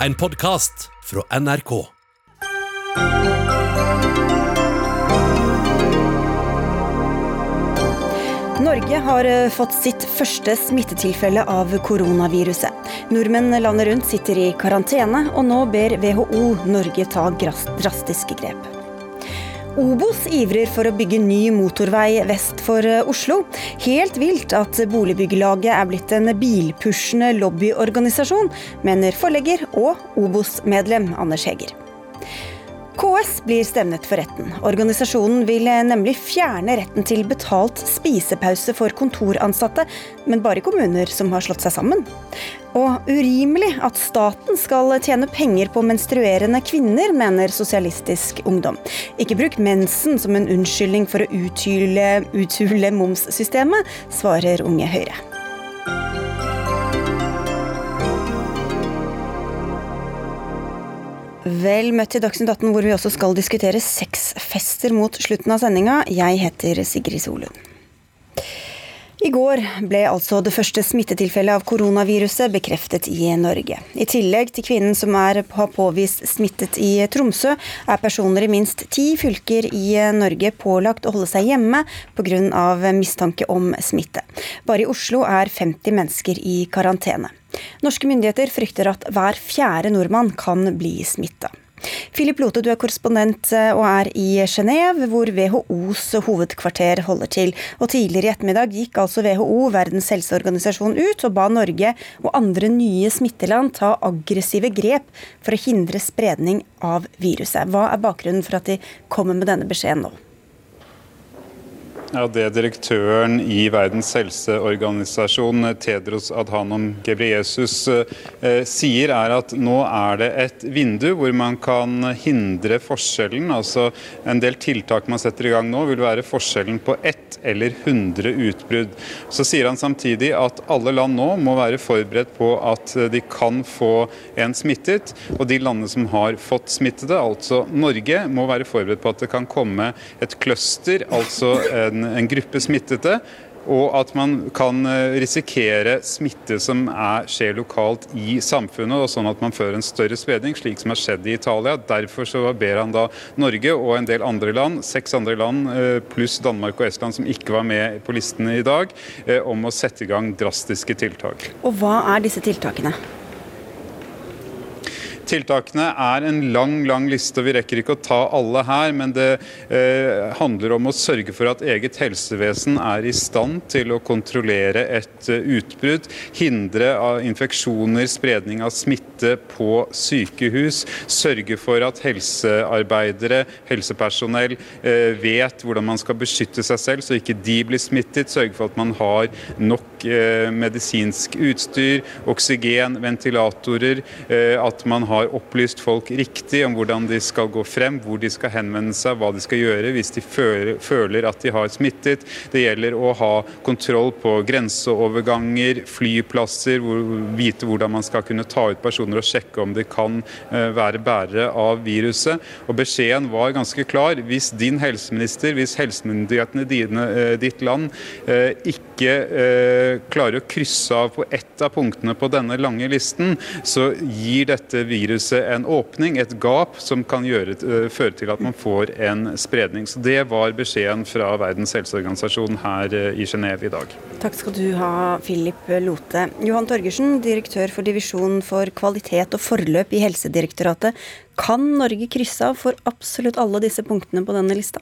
en podkast fra NRK. Norge har eh, fått sitt første smittetilfelle av koronaviruset. Nordmenn landet rundt sitter i karantene, og nå ber WHO Norge ta drastiske grep. Obos ivrer for å bygge ny motorvei vest for eh, Oslo. Helt vilt at Boligbyggelaget er blitt en bilpushende lobbyorganisasjon, mener forlegger og Obos-medlem Anders Heger. KS blir stevnet for retten. Organisasjonen vil nemlig fjerne retten til betalt spisepause for kontoransatte, men bare i kommuner som har slått seg sammen. Og urimelig at staten skal tjene penger på menstruerende kvinner, mener Sosialistisk Ungdom. Ikke bruk mensen som en unnskyldning for å uthule, uthule momssystemet, svarer Unge Høyre. Vel møtt til Dagsnytt 18, hvor vi også skal diskutere sexfester mot slutten av sendinga. Jeg heter Sigrid Solund. I går ble altså det første smittetilfellet av koronaviruset bekreftet i Norge. I tillegg til kvinnen som er, har påvist smittet i Tromsø, er personer i minst ti fylker i Norge pålagt å holde seg hjemme pga. mistanke om smitte. Bare i Oslo er 50 mennesker i karantene. Norske myndigheter frykter at hver fjerde nordmann kan bli smitta. Philip Lote, du er korrespondent eh, og er i Genéve, hvor WHOs hovedkvarter holder til. Og Tidligere i ettermiddag gikk altså WHO, Verdens helseorganisasjon, ut og ba Norge og andre nye smitteland ta aggressive grep for å hindre spredning av viruset. Hva er bakgrunnen for at de kommer med denne beskjeden nå? Ja, Det direktøren i Verdens helseorganisasjon, Tedros Adhanom Ghebreyesus, eh, sier, er at nå er det et vindu hvor man kan hindre forskjellen. Altså En del tiltak man setter i gang nå, vil være forskjellen på ett eller 100 utbrudd. Så sier han samtidig at alle land nå må være forberedt på at de kan få en smittet. Og de landene som har fått smittede, altså Norge, må være forberedt på at det kan komme et cluster, altså en en, gruppe smittede, og at man kan eh, risikere smitte som er, skjer lokalt i samfunnet, og sånn at man fører en større spredning, slik som har skjedd i Italia. Derfor så ber han da Norge og en del andre land, seks andre land eh, pluss Danmark og Estland som ikke var med på listene i dag, eh, om å sette i gang drastiske tiltak. Og hva er disse tiltakene? Tiltakene er en lang lang liste, og vi rekker ikke å ta alle her. Men det eh, handler om å sørge for at eget helsevesen er i stand til å kontrollere et uh, utbrudd. Hindre av infeksjoner, spredning av smitte på sykehus. Sørge for at helsearbeidere, helsepersonell, eh, vet hvordan man skal beskytte seg selv, så ikke de blir smittet. Sørge for at man har nok eh, medisinsk utstyr, oksygen, ventilatorer. Eh, at man har opplyst folk riktig om hvordan de skal gå frem, hvor de skal henvende seg, hva de skal gjøre hvis de føler at de har smittet. Det gjelder å ha kontroll på grenseoverganger, flyplasser, vite hvordan man skal kunne ta ut personer og sjekke om de kan eh, være bærere av viruset. Og Beskjeden var ganske klar. Hvis din helseminister, hvis helsemyndighetene i eh, ditt land eh, ikke klarer å krysse av på ett av punktene på denne lange listen, så gir dette viruset en åpning, et gap, som kan gjøre, eh, føre til at man får en spredning. Så Det var beskjeden fra Verdens helseorganisasjon her eh, i Genéve i dag. Takk skal du ha, Philip Lote. Johan Torgersen, direktør for divisjon for kvalitet og forløp i Helsedirektoratet. Kan Norge krysse av for absolutt alle disse punktene på denne lista?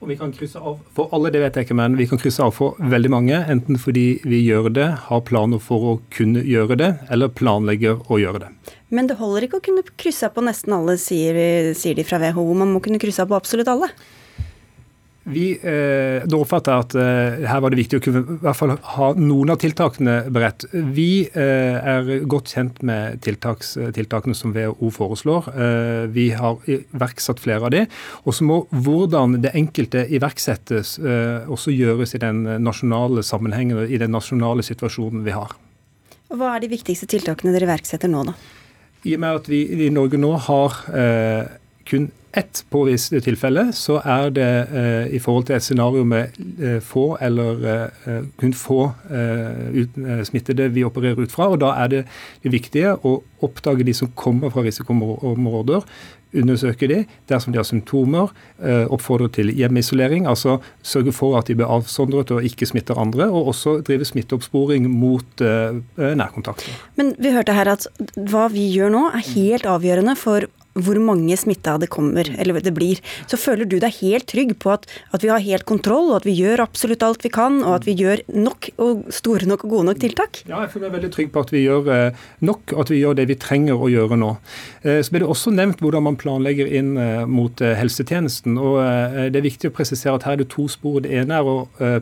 Og vi kan krysse av for alle, det vet jeg ikke, men vi kan krysse av for veldig mange. Enten fordi vi gjør det, har planer for å kunne gjøre det, eller planlegger å gjøre det. Men det holder ikke å kunne krysse av på nesten alle, sier, sier de fra WHO. Man må kunne krysse av på absolutt alle. Vi eh, da oppfatter jeg at eh, her var det viktig å kunne i hvert fall ha noen av tiltakene beredt. Vi eh, er godt kjent med tiltaks, tiltakene som WHO foreslår. Eh, vi har iverksatt flere av de. Og så må hvordan det enkelte iverksettes eh, også gjøres i den nasjonale sammenhengen og i den nasjonale situasjonen vi har. Hva er de viktigste tiltakene dere iverksetter nå, da? I og med at vi i Norge nå har eh, kun ett påvist tilfelle, så er det eh, i forhold til et scenario med eh, få eller eh, kun få eh, ut, eh, smittede vi opererer ut fra. og Da er det, det viktige å oppdage de som kommer fra risikoområder, undersøke de dersom de har symptomer, eh, oppfordre til hjemmeisolering, altså sørge for at de blir avsondret og ikke smitter andre, og også drive smitteoppsporing mot nærkontakter. Men vi hørte her at hva vi gjør nå er helt avgjørende for hvor mange smitta det kommer, eller det blir, så føler du deg helt trygg på at, at, vi har helt kontroll, og at vi gjør absolutt alt vi kan, og at vi gjør nok og store nok og gode nok tiltak? Ja, jeg føler meg veldig trygg på at vi gjør eh, nok, og at vi gjør det vi trenger å gjøre nå. Eh, så ble det også nevnt hvordan man planlegger inn eh, mot helsetjenesten. og Det er viktig å presisere at her er det to spor. Det ene er å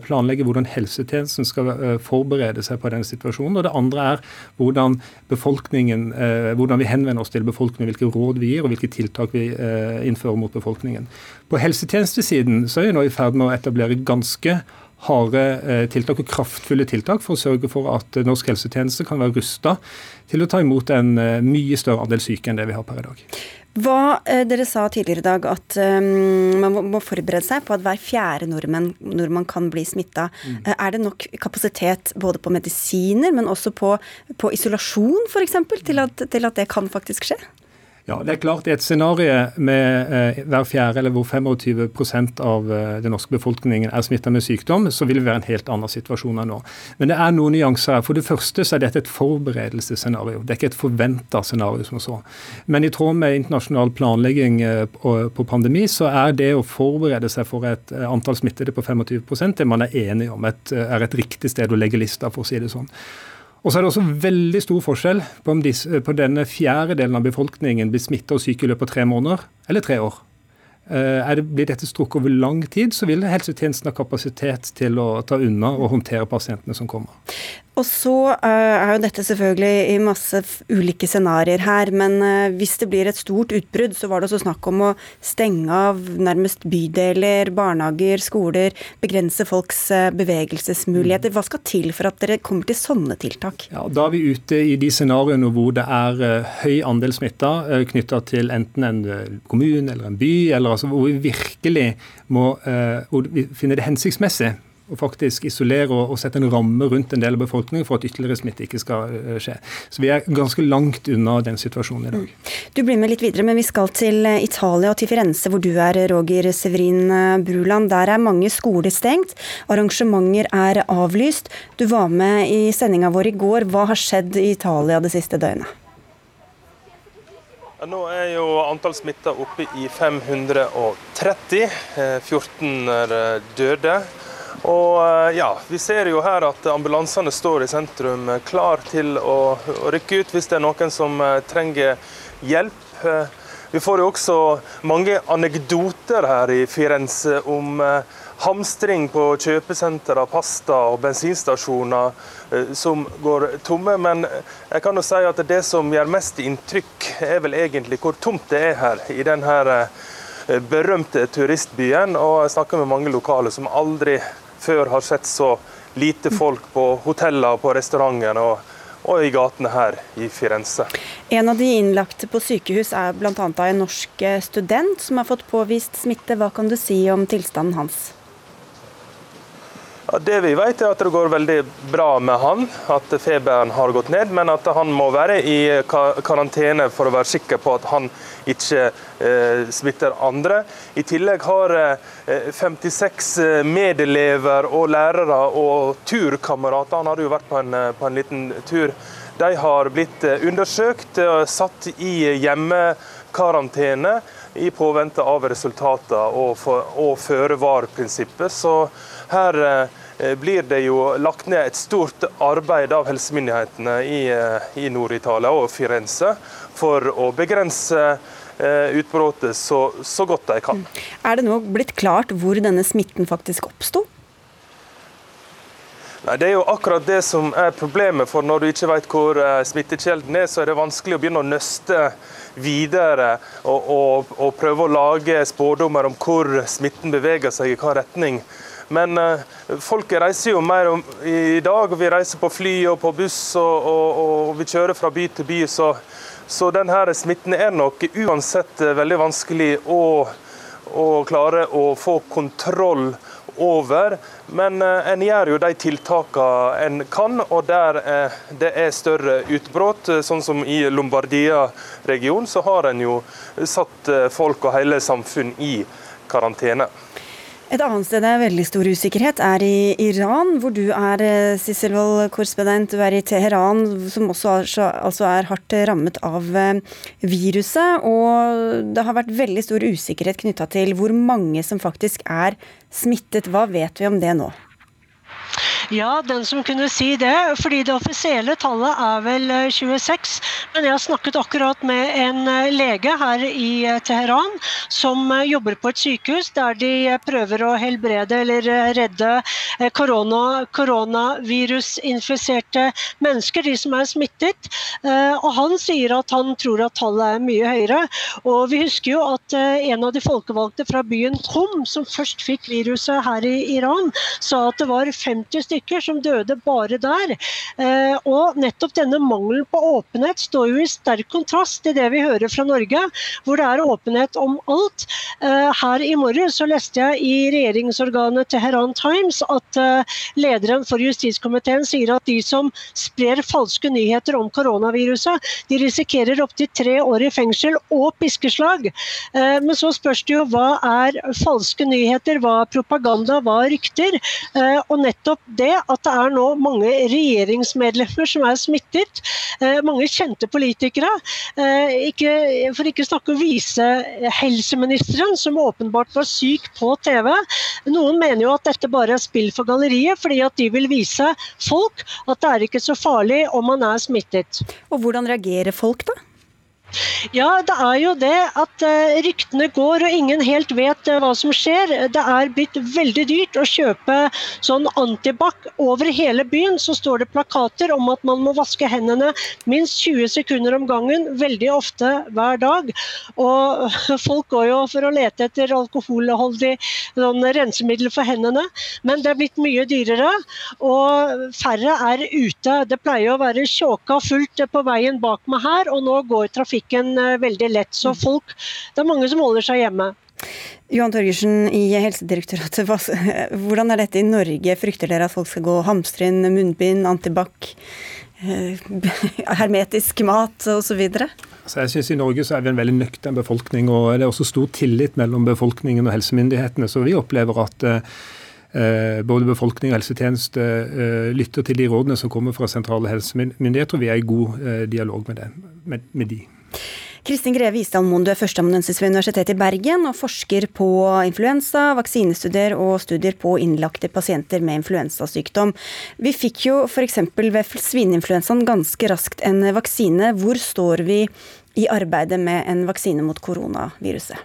planlegge hvordan helsetjenesten skal forberede seg på den situasjonen. og Det andre er hvordan befolkningen, hvordan vi henvender oss til befolkningen, hvilke råd vi gir og hvilke tiltak vi eh, innfører mot befolkningen. På helsetjenestesiden så er vi nå i ferd med å etablere ganske harde eh, tiltak og kraftfulle tiltak for å sørge for at norsk helsetjeneste kan være rusta til å ta imot en eh, mye større andel syke enn det vi har per i dag. Hva Dere sa tidligere i dag at um, man må, må, forberede seg på at hver fjerde nordmann, nordmann kan bli smitta. Mm. Er det nok kapasitet både på medisiner, men også på, på isolasjon f.eks., til, til at det kan faktisk skje? Ja, det er klart et scenario med eh, hver fjerde eller hvor 25 av eh, den norske befolkningen er smitta med sykdom, så vil det være en helt annen situasjon enn nå. Men det er noen nyanser her. For det første så er dette et forberedelsesscenario. Det er ikke et forventa scenario som så. Men i tråd med internasjonal planlegging eh, på, på, pandemi, så er det å forberede seg for et eh, antall smittede på 25 det man er enig om et, eh, er et riktig sted å legge lista, for å si det sånn. Og så er det også veldig stor forskjell på om disse, på denne fjerde delen av befolkningen blir smitta og syke i løpet av tre måneder eller tre år. Eh, det, blir dette strukket over lang tid, så vil helsetjenesten ha kapasitet til å ta unna og håndtere pasientene som kommer. Og så uh, er jo dette selvfølgelig i masse ulike scenarioer her, men uh, hvis det blir et stort utbrudd, så var det også snakk om å stenge av nærmest bydeler, barnehager, skoler, begrense folks uh, bevegelsesmuligheter. Hva skal til for at dere kommer til sånne tiltak? Ja, Da er vi ute i de scenarioene hvor det er høy andel smitta knytta til enten en kommune eller en by, eller altså hvor vi virkelig må hvor vi finner det hensiktsmessig og faktisk isolere og, og, sette en ramme rundt en del av befolkningen for at ytterligere smitte ikke skal uh, skje. Så vi er ganske langt unna den situasjonen i dag. Mm. Du blir med litt videre, men vi skal til eh, Italia og til Firenze, hvor du er, Roger Severin eh, Bruland. Der er mange skoler stengt. Arrangementer er avlyst. Du var med i sendinga vår i går. Hva har skjedd i Italia det siste døgnet? Nå er jo antall smitta oppe i 530. 14 er døde. Og eh, ja, Vi ser jo her at ambulansene står i sentrum, eh, klar til å, rykke ut hvis det er noen som eh, trenger hjelp. Vi får jo også mange anekdoter her i Firenze om hamstring på kjøpesentre, pasta og bensinstasjoner som går tomme. Men jeg kan jo si at det som gjør mest inntrykk, er vel egentlig hvor tomt det er her i denne berømte turistbyen. Og jeg snakker med mange lokale som aldri før har sett så lite folk på hoteller på restauranter og, og, i gatene her i Firenze. En av de innlagte på sykehus er bl.a. en norsk student som har fått påvist smitte. Hva kan du si om tilstanden hans? Ja, det vi vet er at det går veldig bra med han, at feberen har gått ned. Men at han må være i karantene for å være sikker på at han ikke eh, smitter andre. I tillegg har eh, 56 eh, medelever og lærere og turkamerater, han hadde jo vært på en, eh, på en liten tur, de har blitt eh, undersøkt og satt i hjemmekarantene i påvente av resultater og, og føre-var-prinsippet. Så her eh, blir det jo lagt ned et stort arbeid av helsemyndighetene i, eh, i Nord-Italia og Firenze for å begrense eh, utbruddet så, så, godt de kan. Er det nå blitt klart hvor denne smitten faktisk oppsto? Nei, Det er jo akkurat det som er problemet. for Når du ikke vet hvor smittekjelden er, så er det vanskelig å begynne å nøste videre og, og, og prøve å lage spådommer om hvor smitten beveger seg, i hvilken retning. Men uh, folket reiser jo mer om, i dag, vi reiser på fly og på buss og, og, og, vi kjører fra by til by. Så Så denne smitten er nok uansett veldig vanskelig å, å klare å få kontroll over. Men eh, en gjør jo de tiltakene en kan, og der eh, det er større utbrudd, eh, sånn som i Lombardia-regionen, så har en jo satt folk og hele samfunn i karantene. Et annet sted det er veldig stor usikkerhet, er i Iran, hvor du er eh, Sissel Wold, korrespondent. Du er i Teheran, som også er, altså er hardt rammet av eh, viruset. Og det har vært veldig stor usikkerhet knytta til hvor mange som faktisk er smittet. Hva vet vi om det nå? Ja, den som kunne si det. Fordi det offisielle tallet er vel 26. Eh, Men jeg har snakket akkurat med en eh, lege her i eh, Teheran som jobber på et sykehus der de prøver å helbrede eller redde korona, koronavirusinfiserte mennesker, de som er smittet. Og han sier at han tror at tallet er mye høyere. Og vi husker jo at en av de folkevalgte fra byen Kom, som først fikk viruset her i Iran, sa at det var 50 stykker stykker som døde bare der. Eh, og nettopp denne mangelen på åpenhet står jo i sterk kontrast til det vi hører fra Norge, hvor det er åpenhet om alt. Eh, her i morgen så leste jeg i regjeringsorganet Teheran Times at eh, lederen for justiskomiteen sier at de som sprer falske nyheter om koronaviruset, de risikerer opptil tre år i fengsel og piskeslag. Men så spørs det jo hva er falske nyheter, hva er propaganda, hva er rykter? Og nettopp det det at det er nå mange regjeringsmedlemmer som er smittet. Eh, mange kjente politikere. Eh, for ikke snakke om visehelseministeren, som åpenbart var syk på TV. Noen mener jo at dette bare er spill for galleriet, fordi at de vil vise folk at det er ikke så farlig om man er smittet. Og hvordan reagerer folk da? Ja, det er jo det at uh, ryktene går og ingen helt vet uh, hva som skjer. Det er blitt veldig dyrt å kjøpe sånn antibac. Over hele byen så står det plakater om at man må vaske hendene minst 20 sekunder om gangen, veldig ofte hver dag. Og folk går jo for å lete etter alkoholholdig sånn, rensemiddel for hendene, men det er blitt mye dyrere. Og færre er ute. Det pleier å være tjåka fullt på veien bak meg her, og nå går trafikken trafikken eh, veldig lett. Så mm. folk, det er mange som holder seg hjemme. Johan Torgersen i Helsedirektoratet, hvordan er dette i Norge? Frykter dere at folk skal gå og hamstre inn munnbind, antibac, eh, hermetisk mat osv.? Altså jeg synes I Norge så er vi en veldig nøktern befolkning, og det er også stor tillit mellom befolkningen og helsemyndighetene. Så vi opplever at eh, både befolkning og helsetjeneste eh, lytter til de rådene som kommer fra sentrale helsemyndigheter, og vi er i god eh, dialog med, det, med, med de. Kristin Greve Isdal Moen, du er førsteamanuensis ved Universitetet i Bergen og forsker på influensa, vaksinestudier og studier på innlagte pasienter med influensasykdom. Vi fikk jo f.eks. ved svineinfluensaen ganske raskt en vaksine. Hvor står vi i arbeidet med en vaksine mot koronaviruset?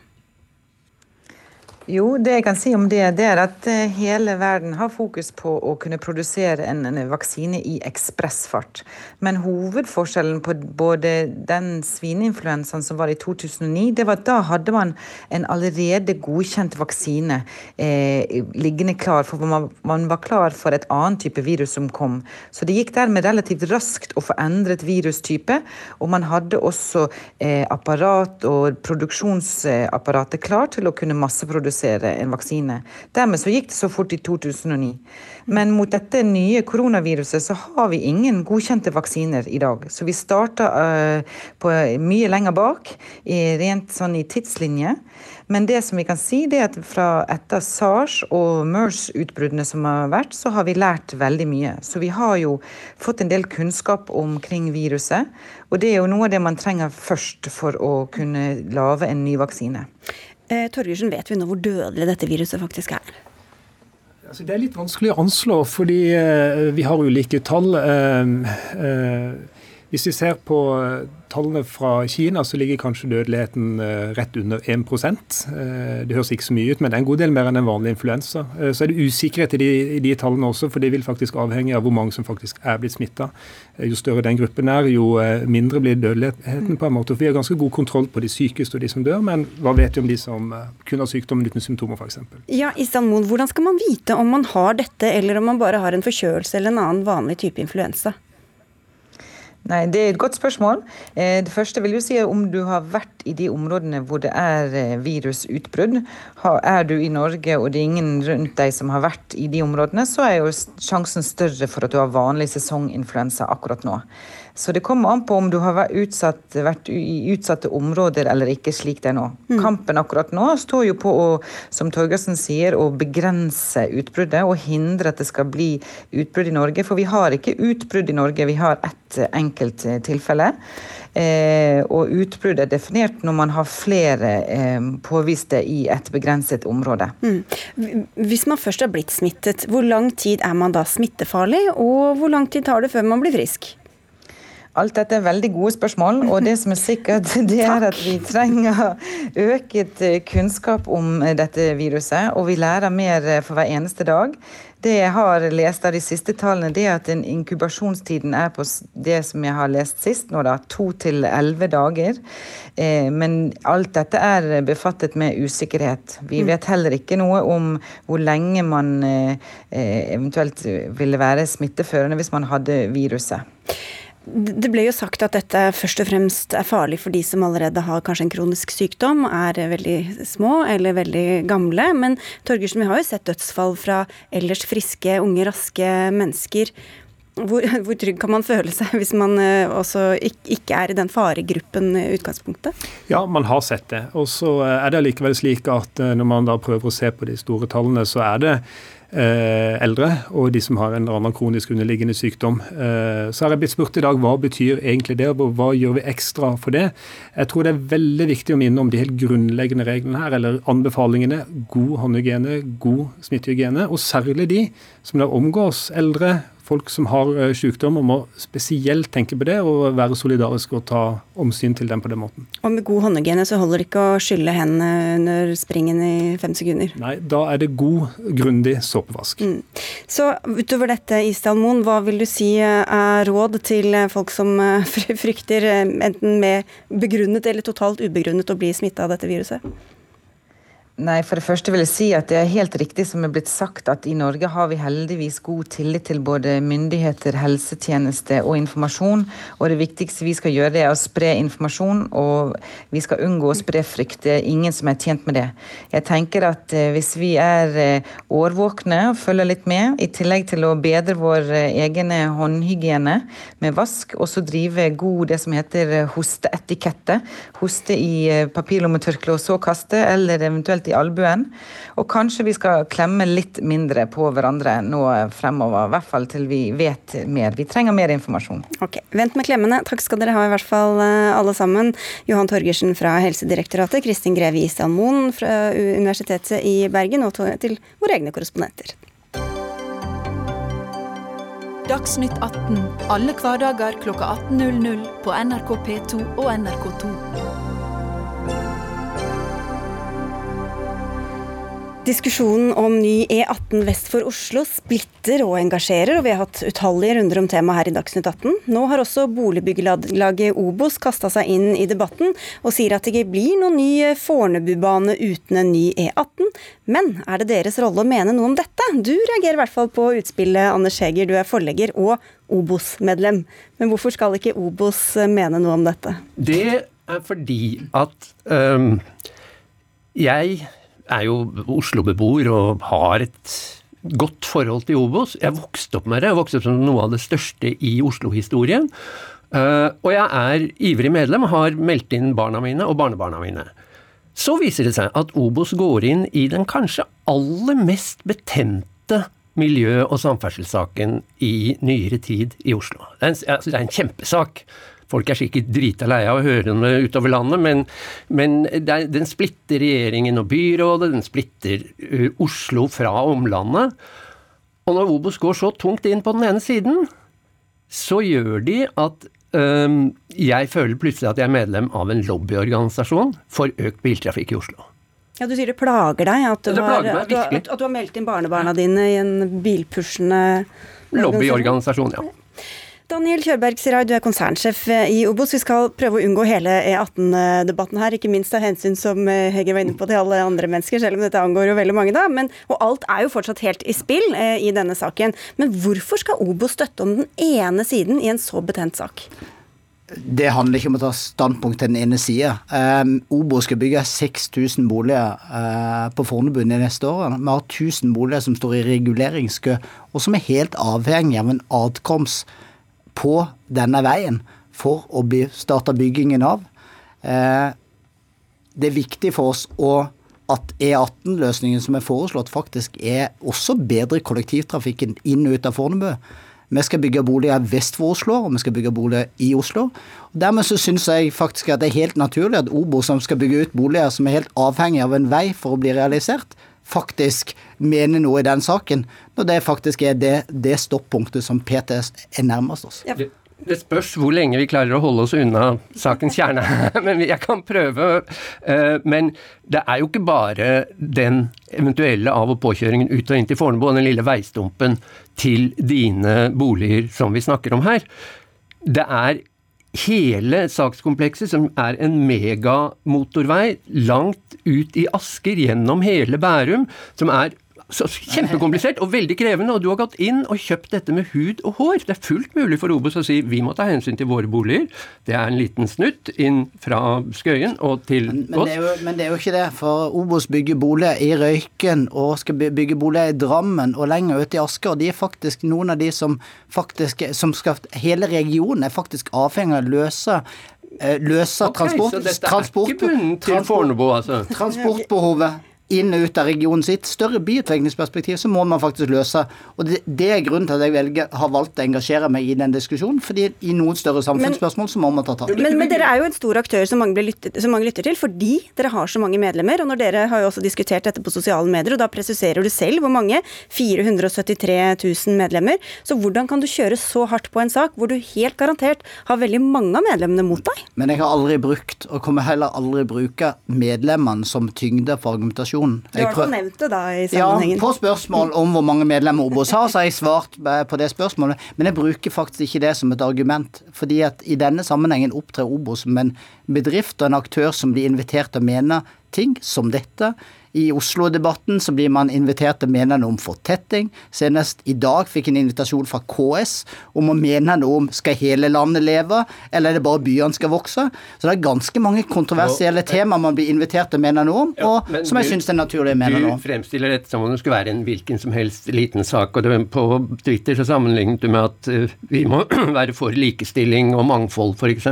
Jo, det jeg kan si om det, det er at eh, hele verden har fokus på å kunne produsere en, en vaksine i ekspressfart. Men hovedforskjellen på både den svineinfluensaen som var i 2009, det var at da hadde man en allerede godkjent vaksine eh, liggende klar, for man, man, var klar for et annet type virus som kom. Så det gikk dermed relativt raskt å få endret virustype, og man hadde også eh, apparat og produksjonsapparatet klar til å kunne masseprodusere produsere en vaksine. Dermed så gikk det så fort i 2009. Men mot dette nye koronaviruset så har vi ingen godkjente vaksiner i dag. Så vi starta uh, på mye lenger bak, i, rent sånn i tidslinje. Men det som vi kan si, det er at fra etter SARS og MERS-utbruddene som har vært, så har vi lært veldig mye. Så vi har jo fått en del kunnskap omkring viruset. Og det er jo noe av det man trenger først for å kunne lage en ny vaksine. Eh, Torgersen, vet vi nå hvor dødelig dette viruset faktisk er? Altså, det er litt vanskelig å anslå, fordi eh, vi har ulike tall. Eh, eh, hvis vi ser på tallene fra Kina, så ligger kanskje dødeligheten eh, rett under 1 eh, Det høres ikke så mye ut, men det er en god del mer enn en vanlig influensa. Eh, så er det usikkerhet i de, i de tallene også, for det vil faktisk avhenge av hvor mange som faktisk er blitt smitta. Jo større den gruppen er, jo mindre blir dødeligheten på en måte. For vi har ganske god kontroll på de sykeste og de som dør, men hva vet vi om de som kun har sykdommen uten symptomer, f.eks. Ja, Istanbul, hvordan skal man vite om man har dette, eller om man bare har en forkjølelse eller en annen vanlig type influensa? Nei, Det er et godt spørsmål. Eh, det første vil jo si om du har vært i de områdene hvor det er eh, virusutbrudd. Er du i Norge og det er ingen rundt deg som har vært i de områdene, så er jo sjansen større for at du har vanlig sesonginfluensa akkurat nå. Så det kommer an på om du har vært, utsatt, vært i utsatte områder eller ikke, slik det er nå. Mm. Kampen akkurat nå står jo på å, som Torgersen sier, å begrense utbruddet og hindre at det skal bli utbrudd i Norge. For vi har ikke utbrudd i Norge, vi har ett enkelt tilfelle. Eh, og utbrudd er definert når man har flere eh, påviste i et begrenset område. Mm. Hvis man først har blitt smittet, hvor lang tid er man da smittefarlig, og hvor lang tid tar det før man blir frisk? Alt dette er veldig gode spørsmål, og det som er sikkert, det er at vi trenger øket eh, kunnskap om eh, dette viruset, og vi lærer mer eh, for hver eneste dag. Det jeg har lest av de siste tallene, det er at inkubasjonstiden er på det som jeg har lest sist, nå da, to til elleve dager. Men alt dette er befattet med usikkerhet. Vi mm. vet heller ikke noe om hvor lenge man eventuelt ville være smitteførende hvis man hadde viruset. Det ble jo sagt at dette først og fremst er farlig for de som allerede har kanskje en kronisk sykdom, er veldig små eller veldig gamle. Men Torgersen, vi har jo sett dødsfall fra ellers friske, unge, raske mennesker. Hvor, hvor trygg kan man føle seg hvis man eh, også ikke er i den faregruppen i utgangspunktet? Ja, man har sett det. Og så er det allikevel slik at eh, når man da prøver å se på de store tallene, så er det Eh, eldre og de som har en eller annen kronisk underliggende sykdom. Eh, så har jeg blitt spurt i dag hva betyr egentlig det, og hva gjør vi ekstra for det. Jeg tror det er veldig viktig å minne om de helt grunnleggende reglene her, eller anbefalingene. God håndhygiene, god smittehygiene, og særlig de som da omgås eldre, folk som har eh, sykdom, må spesielt tenke på det og være solidariske og ta omsyn til dem på den måten. Og med god håndhygiene så holder det ikke å skylle hendene under springen i fem sekunder? Nei, da er det god, grundig såpevask. Mm. Så utover dette, Isdal Moen, hva vil du si eh, er råd til folk som eh, frykter enten med begrunnet eller totalt ubegrunnet å bli smitta av dette viruset? Nei, For det første vil jeg si at det er helt riktig som er blitt sagt at i Norge har vi heldigvis god tillit til både myndigheter, helsetjeneste og informasjon. Og det viktigste vi skal gjøre, det er å spre informasjon, og vi skal unngå å spre frykt. Det er ingen som er tjent med det. Jeg tenker at eh, hvis vi er eh, årvåkne og følger litt med, i tillegg til å bedre vår eh, egen håndhygiene med vask, og så drive god det som heter hosteetikette, hoste i papirlommetørkle og så kaste, eller eventuelt spesielt i albuen. Og kanskje vi skal klemme litt mindre på hverandre nå fremover. I hvert fall til vi vet mer. Vi trenger mer informasjon. Ok, Vent med klemmene. Takk skal dere ha i hvert fall eh, alle sammen. Johan Torgersen fra Helsedirektoratet, Kristin Greve Isdal Moen fra Universitetet i Bergen, og til våre egne korrespondenter. Dagsnytt 18 alle hverdager kl 18.00 på NRK P2 og NRK2. Diskusjonen om ny E18 vest for Oslo splitter og engasjerer, og vi har hatt utallige runder om temaet her i Dagsnytt 18. Nå har også boligbyggelaget Obos kasta seg inn i debatten og sier at det ikke blir noen ny Fornebubane uten en ny E18. Men er det deres rolle å mene noe om dette? Du reagerer i hvert fall på utspillet, Anders Heger, du er forlegger og Obos-medlem. Men hvorfor skal ikke Obos mene noe om dette? Det er fordi at um, jeg er jo Oslo-beboer og har et godt forhold til Obos. Jeg vokste opp med det. Jeg vokste opp som noe av det største i Oslo-historien. Uh, og jeg er ivrig medlem, har meldt inn barna mine og barnebarna mine. Så viser det seg at Obos går inn i den kanskje aller mest betente miljø- og samferdselssaken i nyere tid i Oslo. Det er en, det er en kjempesak. Folk er sikkert drita lei av å høre det utover landet, men, men er, den splitter regjeringen og byrådet, den splitter uh, Oslo fra omlandet. Og når Obos går så tungt inn på den ene siden, så gjør de at um, jeg føler plutselig at jeg er medlem av en lobbyorganisasjon for økt biltrafikk i Oslo. Ja, Du sier det plager deg at du, har, meg, at, du har, at du har meldt inn barnebarna dine i en bilpushende Lobbyorganisasjon, ja. Daniel Kjørberg Sirai, du er konsernsjef i Obos. Vi skal prøve å unngå hele E18-debatten her, ikke minst av hensyn som eh, Hege var inne på til alle andre mennesker, selv om dette angår jo veldig mange, da. Men, og alt er jo fortsatt helt i spill eh, i denne saken. Men hvorfor skal Obos støtte om den ene siden i en så betent sak? det handler ikke om å ta standpunkt til den ene sida. Um, Obo skal bygge 6000 boliger uh, på Fornebu de neste årene. Vi har 1000 boliger som står i reguleringskø, og som er helt avhengig av en adkomst på denne veien for å starte byggingen av. Uh, det er viktig for oss at E18-løsningen som er foreslått, faktisk er også bedre kollektivtrafikken inn og ut av Fornebu. Vi skal bygge boliger vest for Oslo, og vi skal bygge boliger i Oslo. Og dermed så syns jeg faktisk at det er helt naturlig at Obo, som skal bygge ut boliger som er helt avhengig av en vei for å bli realisert, faktisk mener noe i den saken, når det faktisk er det, det stoppunktet som PTS er nærmest oss. Ja. Det spørs hvor lenge vi klarer å holde oss unna sakens kjerne. men jeg kan prøve. Eh, men det er jo ikke bare den eventuelle av- og påkjøringen ut og inn til Fornebu og den lille veistumpen til dine boliger som vi snakker om her. Det er hele sakskomplekset, som er en megamotorvei langt ut i Asker, gjennom hele Bærum, som er så kjempekomplisert og veldig krevende, og du har gått inn og kjøpt dette med hud og hår. Det er fullt mulig for Obos å si vi må ta hensyn til våre boliger. Det er en liten snutt inn fra Skøyen og til men, men, det jo, men det er jo ikke det, for Obos bygger boliger i Røyken og skal bygge boliger i Drammen og lenger ute i Asker. og De er faktisk noen av de som faktisk som skal, Hele regionen er faktisk avhengig av løse løser okay, transport, transport, Fornebu, altså? Transportbehovet inn og ut av regionen sitt. Større byutviklingsperspektiv så må man faktisk løse. Og det, det er grunnen til at jeg velger, har valgt å engasjere meg i den diskusjonen. fordi i noen større samfunnsspørsmål så må man ta tak. Men, men, dere er jo en stor aktør som mange, lyttet, som mange, lytter til, fordi dere har så mange medlemmer. Og når dere har jo også diskutert dette på sosiale medier, og da presiserer du selv hvor mange. 473 000 medlemmer. Så hvordan kan du kjøre så hardt på en sak hvor du helt garantert har veldig mange av medlemmene mot deg? Men jeg har aldri brukt, og kommer heller aldri bruke medlemmene som tyngde for argumentasjon organisasjonen. Du har prøv... nevnt det da i sammenhengen. Ja, på spørsmål om hvor mange medlemmer Obos har, så har jeg svart på det spørsmålet. Men jeg bruker faktisk ikke det som et argument. fordi at i denne sammenhengen opptrer Obos som en bedrift og en aktør som blir invitert til å mene ting som dette. I Oslo-debatten så blir man invitert til å mene noe om fortetting. Senest i dag fikk en invitasjon fra KS om å mene noe om skal hele landet leve, eller er det bare byene skal vokse. Så det er ganske mange kontroversielle tema man blir invitert til å mene noe om, og som jeg syns er naturlig å mene noe om. Du fremstiller dette som om det skulle være en hvilken som helst liten sak. og det, På Twitter så sammenlignet du med at uh, vi må være for likestilling og mangfold, f.eks.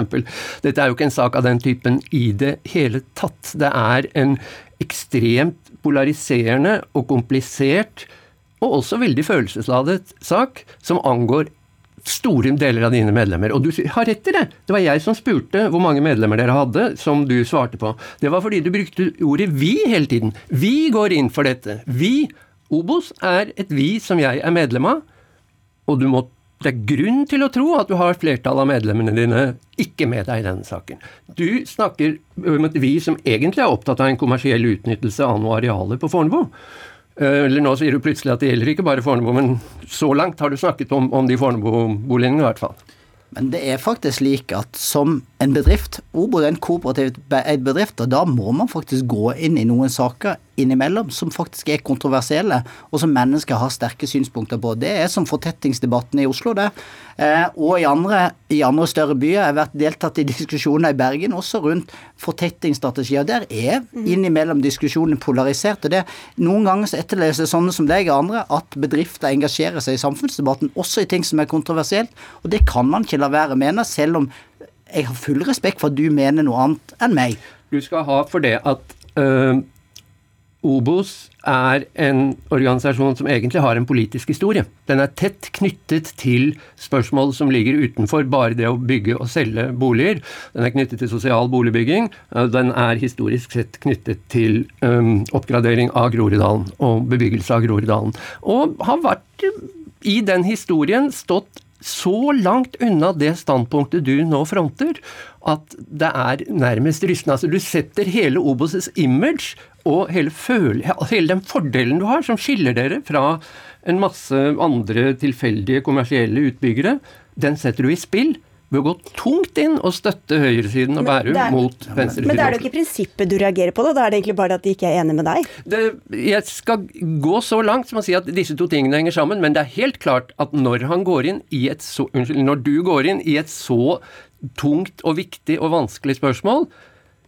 Dette er jo ikke en sak av den typen i det hele tatt. Det er en ekstremt polariserende og komplisert, og også veldig følelsesladet sak, som angår store deler av dine medlemmer. Og du har rett i det. Det var jeg som spurte hvor mange medlemmer dere hadde, som du svarte på. Det var fordi du brukte ordet 'vi' hele tiden. Vi går inn for dette. Vi, Obos, er et vi som jeg er medlem av. Og du må det er grunn til å tro at du har flertallet av medlemmene dine ikke med deg i denne saken. Du snakker om at vi som egentlig er opptatt av en kommersiell utnyttelse av noe arealer på Fornebu. Eh, eller nå sier du plutselig at det gjelder ikke bare Fornebu, men så langt har du snakket om, om de Fornebu-boligene i hvert fall. Men det er faktisk slik at som en bedrift, Obod er en kooperativt eid bedrift, og da må man faktisk gå inn i noen saker innimellom som faktisk er kontroversielle, og som mennesker har sterke synspunkter på. Det er som fortettingsdebatten i Oslo, det. Eh, og i andre, i andre større byer. Jeg har vært deltatt i diskusjoner i Bergen også rundt fortettingsstrategier. Der er innimellom diskusjonen polarisert. og det Noen ganger så etterleser sånne som deg og andre at bedrifter engasjerer seg i samfunnsdebatten, også i ting som er kontroversielt. Og det kan man ikke la være å mene, selv om jeg har full respekt for at du mener noe annet enn meg. Du skal ha for det at øh, Obos er en organisasjon som egentlig har en politisk historie. Den er tett knyttet til spørsmål som ligger utenfor bare det å bygge og selge boliger. Den er knyttet til sosial boligbygging. Den er historisk sett knyttet til um, oppgradering av Groruddalen og bebyggelse av Groruddalen. Og har vært i den historien stått så langt unna det standpunktet du nå fronter, at det er nærmest rystende. Altså, du setter hele Obos' image og hele, hele den fordelen du har, som skiller dere fra en masse andre tilfeldige kommersielle utbyggere, den setter du i spill ved å gå tungt inn og støtte høyresiden og Bærum er- mot venstresiden. Men det er det jo ikke prinsippet du reagerer på, da? Da er det egentlig bare at de ikke er enig med deg? det, jeg skal gå så langt som å si at disse to tingene henger sammen, men det er helt klart at når han går inn i et så Unnskyld, når du går inn i et så tungt og viktig og vanskelig spørsmål,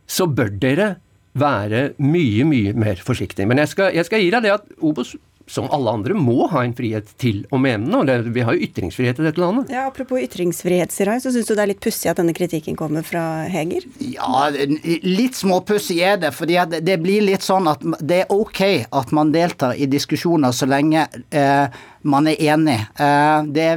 så bør dere være mye, mye mer forsiktige. Men jeg skal, jeg skal gi deg det at Obos, som alle andre, må ha en frihet til å mene noe. Det- Vi har jo ytringsfrihet i dette landet. Ja, Apropos ytringsfrihet, Sirai, så syns du det er litt pussig at denne kritikken kommer fra Heger? Ja, litt småpussig er det. fordi det blir litt sånn at det er ok at man deltar i diskusjoner så lenge eh, man er enig. Eh, det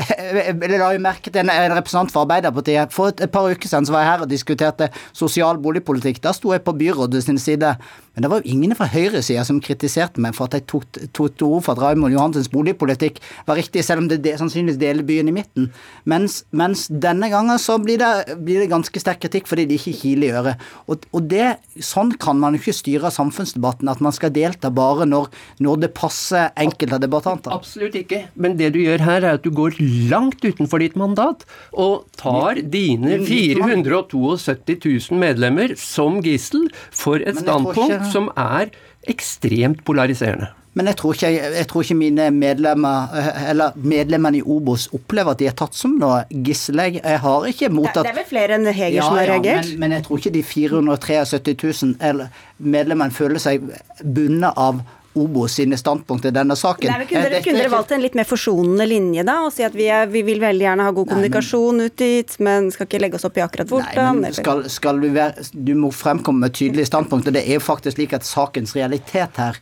jeg la jo merke til en, en representant for Arbeiderpartiet. For et, et par uker siden så var jeg her og diskuterte sosial boligpolitikk. Da sto jeg på byrådet sin side. Men det var jo ingen fra høyresida som kritiserte meg for at jeg tok, til orde for at Raymond Johansens boligpolitikk var riktig, selv om det, de, sannsynligvis deler byen i midten. Mens, mens denne gangen så blir det, blir det ganske sterk kritikk fordi de ikke kiler i øret. Og, og det, sånn kan man jo ikke styre samfunnsdebatten, at man skal delta bare når, når det passer enkelte debattanter. Absolutt ikke. Men det du gjør her, er at du går langt utenfor ditt mandat og tar dine 472 000 medlemmer som gissel for et standpunkt ikke- som er ekstremt polariserende. Men jeg tror, ikke, jeg tror ikke mine medlemmer, eller medlemmene i Obos opplever at de er tatt som noe gissel. Jeg jeg har ikke mottatt det er vel flere enn Heger som har reagert? men, men jeg tror ikke de 473 000 eller medlemmene føler seg bundet av Obos sine standpunkt i denne saken. Nei, kunne, Eh, dere, kunne er dere valgt en litt mer forsonende linje da, og si at vi, er, vi vil veldig gjerne ha god kommunikasjon ut dit, men skal ikke legge oss opp i akkurat Nei, hvordan? men skal, skal du, være, du må fremkomme med tydelige standpunkt, og det er jo faktisk slik at sakens realitet her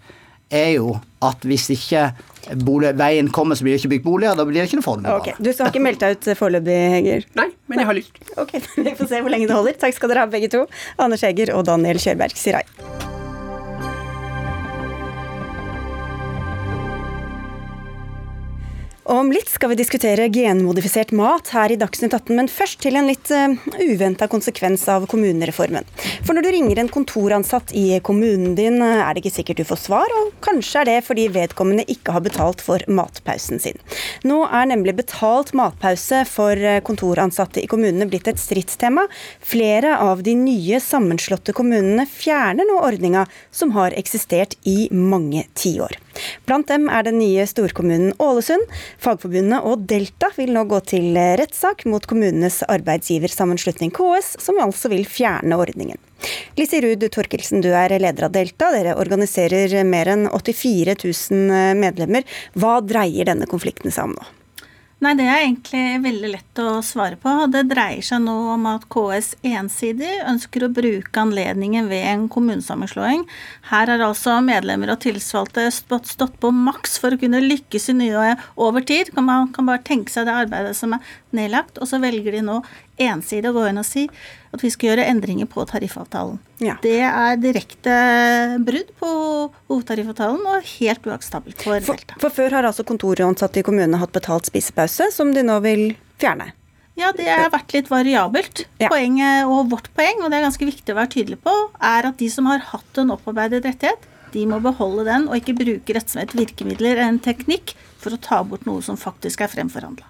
er jo at hvis ikke bolig, veien kommer, så blir det ikke bygd boliger, da blir det ikke noe Fornebu. Okay. Du har ikke meldt deg ut foreløpig, Heger? Nei, men jeg har lyst. Ok, Vi får se hvor lenge det holder. Takk skal dere ha, begge to. Anders Heger og Daniel Kjørberg Sirai. Om litt skal vi diskutere genmodifisert mat her i Dagsnytt 18, men først til en litt uh, uventa konsekvens av kommunereformen. For når du ringer en kontoransatt i kommunen din, eh, er det ikke sikkert du får svar, og kanskje er det fordi vedkommende ikke har betalt for matpausen sin. Nå er nemlig betalt matpause for eh, kontoransatte i kommunene blitt et stridstema. Flere av de nye sammenslåtte kommunene fjerner nå ordninga som har eksistert i mange tiår. Blant dem er den nye storkommunen Ålesund. Fagforbundet og Delta vil nå gå til rettssak mot kommunenes arbeidsgiversammenslutning KS, som altså vil fjerne ordningen. Lise Ruud Torkelsen, du er leder av Delta. Dere organiserer mer enn 84 000 medlemmer. Hva dreier denne konflikten seg om nå? Nei, Det er egentlig veldig lett å svare på. Det dreier seg nå om at KS ensidig ønsker å bruke anledningen ved en kommunesammenslåing. Her har altså medlemmer og tillitsvalgte stått på maks for å kunne lykkes i nye over tid. Man kan bare tenke seg det arbeidet som er nedlagt, og så velger de nå ensidig å gå inn og si at vi skal gjøre endringer på tariffavtalen. Ja. Det er direkte brudd på hovedtariffavtalen og helt uakseptabelt for For, for før har altså kontoransatte i kommunene hatt betalt spisepause, som de nå vil fjerne. Ja, det har vært litt variabelt. Ja. Poenget, og vårt poeng, og det er ganske viktig å være tydelig på, er at de som har hatt en opparbeidet rettighet, de må beholde den, og ikke bruke rett som et virkemiddel eller en teknikk for å ta bort noe som faktisk er fremforhandla.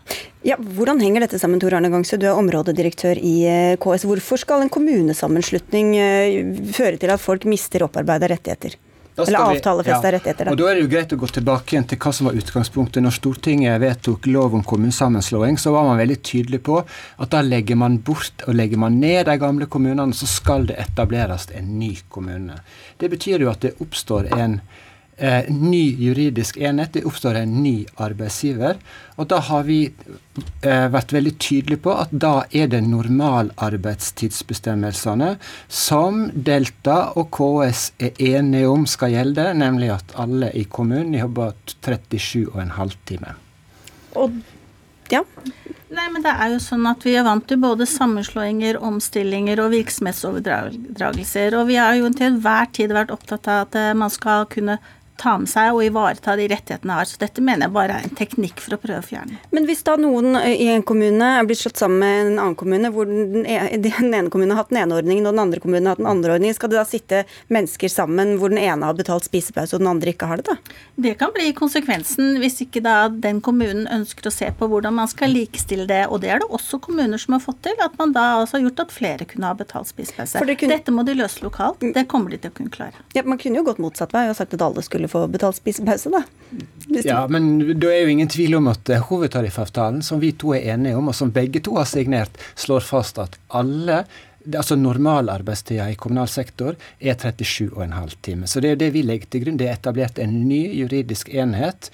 Ja, Hvordan henger dette sammen, Tor Arne Gangsø? Du er områdedirektør i eh, KS. Hvorfor skal en kommunesammenslutning eh, føre til at folk mister opparbeida rettigheter? Eller avtalefesta ja. rettigheter, da. Og Da er det jo greit å gå tilbake igjen til hva som var utgangspunktet. Når Stortinget vedtok lov om kommunesammenslåing, så var man veldig tydelig på at da legger man bort og legger man ned de gamle kommunene, så skal det etableres en ny kommune. Det betyr jo at det oppstår en eh, ny juridisk enhet, det oppstår en ny arbeidsgiver. Og da har vi eh, vært veldig tydelige på at da er det normalarbeidstidsbestemmelsene som Delta og KS er enige om skal gjelde, nemlig at alle i kommunen jobber 37,5 timer. Og ja, Nei, men det er jo sånn at Vi er vant til både sammenslåinger, omstillinger og virksomhetsoverdragelser. Og vi har jo til enhver tid vært opptatt av at eh, man skal kunne ta med seg og ivareta de rettighetene har. Så dette mener jeg bare er en teknikk for å prøve å fjerne. Men hvis da noen i en kommune er blitt slått sammen med en annen kommune, hvor den, e, ene kommunen har hatt den ene ordningen og den andre kommunen har hatt den andre ordningen, skal det da sitte mennesker sammen hvor den ene har betalt spisepause og den andre ikke har det, da? Det kan bli konsekvensen hvis ikke da den kommunen ønsker å se på hvordan man skal likestille det. Og det er det også kommuner som har fått til, at man da altså har gjort at flere kunne ha betalt spisepause. Kunne... Dette må de løse lokalt. Det kommer de til å kunne klare. Ja, Man kunne jo gått motsatt vei og sagt at alle skulle få betalt spisepause, da. Ja, men det er jo ingen tvil om at eh, hovedtariffavtalen, som vi to er enige om, og som begge to har signert, slår fast at alle altså Normalarbeidstida i kommunal sektor er 37,5 timer. Så det er jo det vi legger til grunn. Det er etablert en ny juridisk enhet.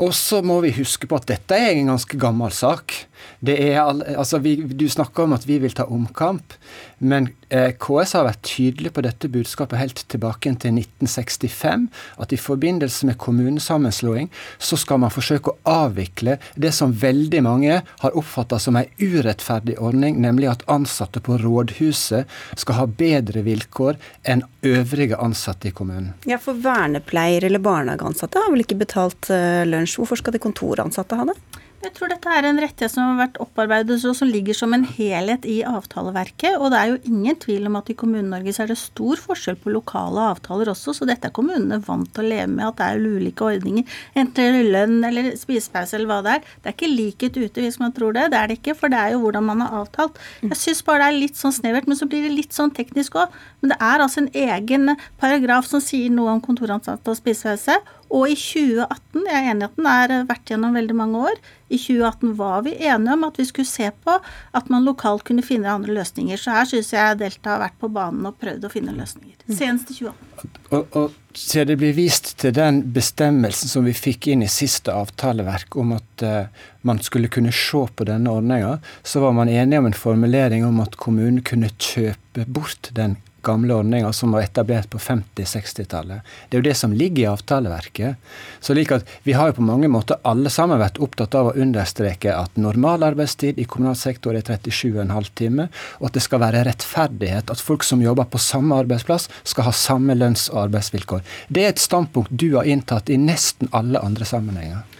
Og så må vi huske på at dette er en ganske gammel sak. Er, altså vi, du snakker om at vi vil ta omkamp, men eh, KS har vært tydelig på dette budskapet helt tilbake til 1965. At i forbindelse med kommunesammenslåing så skal man forsøke å avvikle det som veldig mange har oppfatta som en urettferdig ordning, nemlig at ansatte på rådhuset skal ha bedre vilkår enn øvrige ansatte i kommunen. Ja, For vernepleier eller barnehageansatte har vel ikke betalt uh, lunsj. Hvorfor skal de kontoransatte ha det? Jeg tror dette er en rettighet som har vært opparbeidet og som ligger som en helhet i avtaleverket. Og det er jo ingen tvil om at i Kommune-Norge så er det stor forskjell på lokale avtaler også, så dette er kommunene vant til å leve med at det er ulike ordninger. Enten lønn eller spisepause eller hva det er. Det er ikke likhet ute hvis man tror det. Det er det ikke, for det er jo hvordan man har avtalt. Jeg syns bare det er litt sånn snevert, men så blir det litt sånn teknisk òg. Men det er altså en egen paragraf som sier noe om kontoransatte og spisepause. Og i 2018, jeg er enig i at den er vært gjennom veldig mange år, i 2018 var vi enige om at vi skulle se på at man lokalt kunne finne andre løsninger. Så her syns jeg Delta har vært på banen og prøvd å finne løsninger. Mm. Senest i 2018. Og, og så det blir vist til den bestemmelsen som vi fikk inn i siste avtaleverk om at uh, man skulle kunne se på denne ordninga, så var man enige om en formulering om at kommunen kunne kjøpe bort den gamle ordninger som var etablert på 50-60-tallet. Det er jo det som ligger i avtaleverket. Så like at Vi har jo på mange måter alle sammen vært opptatt av å understreke at normal arbeidstid i kommunal sektor er 37,5 timer, og at det skal være rettferdighet. At folk som jobber på samme arbeidsplass, skal ha samme lønns- og arbeidsvilkår. Det er et standpunkt du har inntatt i nesten alle andre sammenhenger.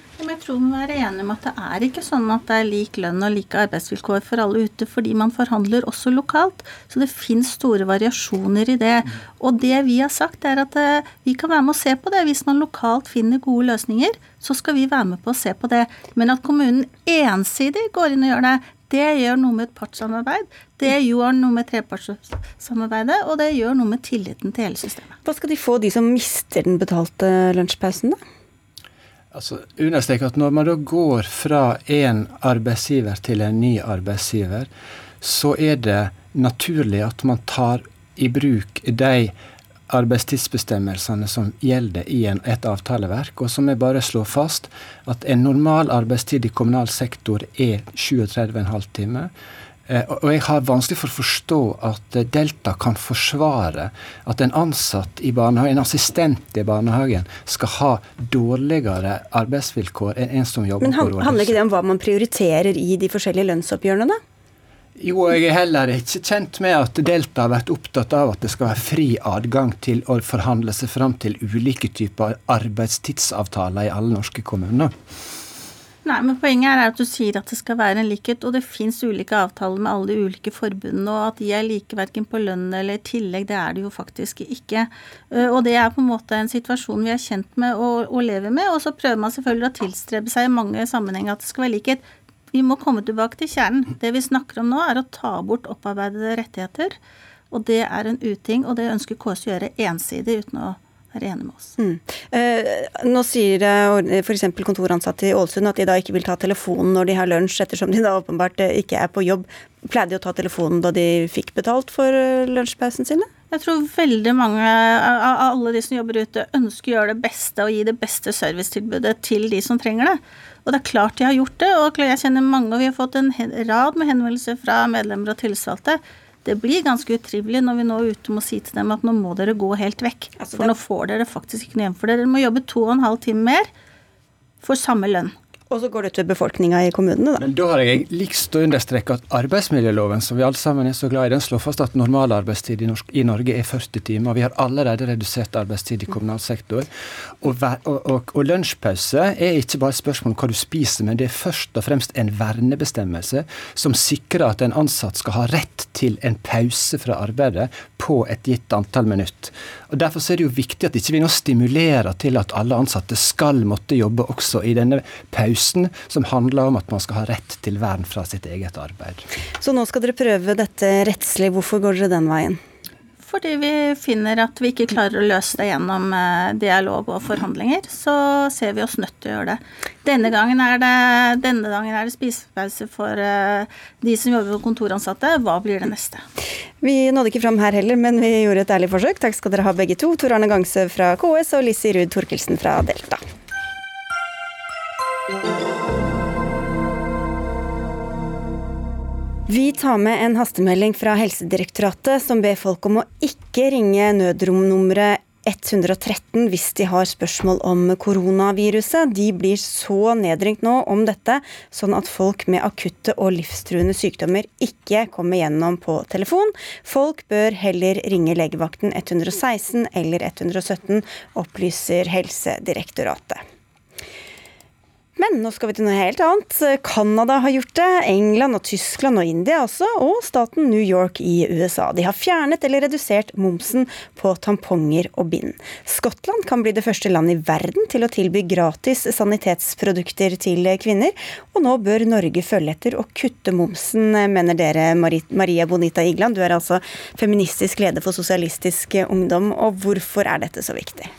Må være enig om at det er ikke sånn at det er lik lønn og like arbeidsvilkår for alle ute, fordi man forhandler også lokalt. Så det finnes store variasjoner i det. Og det vi har sagt, er at eh, vi kan være med å se på det. Hvis man lokalt finner gode løsninger, så skal vi være med på å se på det. Men at kommunen ensidig går inn og gjør det, det gjør noe med et partssamarbeid. Det gjør noe med trepartssamarbeidet, og det gjør noe med tilliten til hele systemet. Hva skal de få, de som mister den betalte lunsjpausen, da? Altså, understreke at Når man da går fra en arbeidsgiver til en ny arbeidsgiver, så er det naturlig at man tar i bruk de arbeidstidsbestemmelsene som gjelder i en, et avtaleverk, og som jeg bare slår fast at en normal arbeidstid i kommunal sektor er 37,5 timer. Eh, og jeg har vanskelig for å forstå at eh, Delta kan forsvare at en ansatt i barnehagen, en assistent i barnehagen, skal ha dårligere arbeidsvilkår enn en som jobber Men han, på rådhuset. Handler ikke det om hva man prioriterer i de forskjellige lønnsoppgjørene, da? Jo, jeg er heller ikke kjent med at Delta har vært opptatt av at det skal være fri adgang til å forhandle seg fram til ulike typer arbeidstidsavtaler i alle norske kommuner. Nei, men Poenget er at du sier at det skal være en likhet, og det fins ulike avtaler med alle de ulike forbundene, og at de er like verken på lønn eller i tillegg, det er det jo faktisk ikke. Eh, og det er på en måte en situasjon vi er kjent med og, og lever med, og så prøver man selvfølgelig å tilstrebe seg i mange sammenhenger at det skal være likhet. Vi må komme tilbake til kjernen. Det vi snakker om nå, er å ta bort opparbeidede rettigheter. Og det er en uting, og det ønsker KS å gjøre ensidig uten å er enig med oss. Mm. Eh, nå sier eh, f.eks. kontoransatte i Ålesund at de da ikke vil ta telefonen når de har lunsj, ettersom de da åpenbart eh, ikke er på jobb. Pleide de å ta telefonen da de fikk betalt for eh, lunsjpausen sine? Jeg tror veldig mange av alle de som jobber ute, ønsker å gjøre det beste og gi det beste servicetilbudet til de som trenger det. Og det er klart de har gjort det, og jeg kjenner mange, og vi har fått en rad med henvendelser fra medlemmer og tillitsvalgte det blir ganske utrivelig når vi nå er ute må si til dem at nå må dere gå helt vekk. Altså, for nå får dere faktisk ikke noe igjen for dere. Dere må jobbe to og en halv time mer for samme lønn. Og så går det utover befolkninga i kommunene, da. Men da har jeg lyst til å understreke at arbeidsmiljøloven, som vi alle sammen er så glad i, den slår fast at normalarbeidstid i, i Norge er 40 timer. Vi har allerede redusert arbeidstid i kommunal sektor. Og, og, og, og lunsjpause er ikke bare et spørsmål om hva du spiser, men det er først og fremst en vernebestemmelse som sikrer at en ansatt skal ha rett til en pause fra arbeidet på et gitt antall minutt. Og Derfor er det jo viktig at ikke vi nå stimulerer til at alle ansatte skal måtte jobbe også i denne pausen, som handler om at man skal ha rett til vern fra sitt eget arbeid. Så nå skal dere prøve dette rettslig. Hvorfor går dere den veien? Fordi vi finner at vi ikke klarer å løse det gjennom eh, dialog og forhandlinger, så ser vi oss nødt til å gjøre det. Denne gangen er det, denne gangen er det spisepause for eh, de som jobber på kontoransatte. Hva blir det neste? Vi nådde ikke fram her heller, men vi gjorde et ærlig forsøk. Takk skal dere ha begge to. Tor Arne Gangsø fra KS og Lissi Ruud Torkelsen fra Delta. Vi tar med en hastemelding fra Helsedirektoratet som ber folk om å ikke ringe nødromnummeret 113 hvis de har spørsmål om koronaviruset. De blir så nedringt nå om dette, sånn at folk med akutte og livstruende sykdommer ikke kommer gjennom på telefon. Folk bør heller ringe legevakten 116 eller 117, opplyser Helsedirektoratet. Men nå skal vi til noe helt annet. Canada har gjort det, England og Tyskland og India også, og staten New York i USA. De har fjernet eller redusert momsen på tamponger og bind. Skottland kan bli det første landet i verden til å tilby gratis sanitetsprodukter til kvinner, og nå bør Norge følge etter og kutte momsen, mener dere Maria Bonita Igland. Du er altså feministisk leder for Sosialistisk Ungdom, og hvorfor er dette så viktig?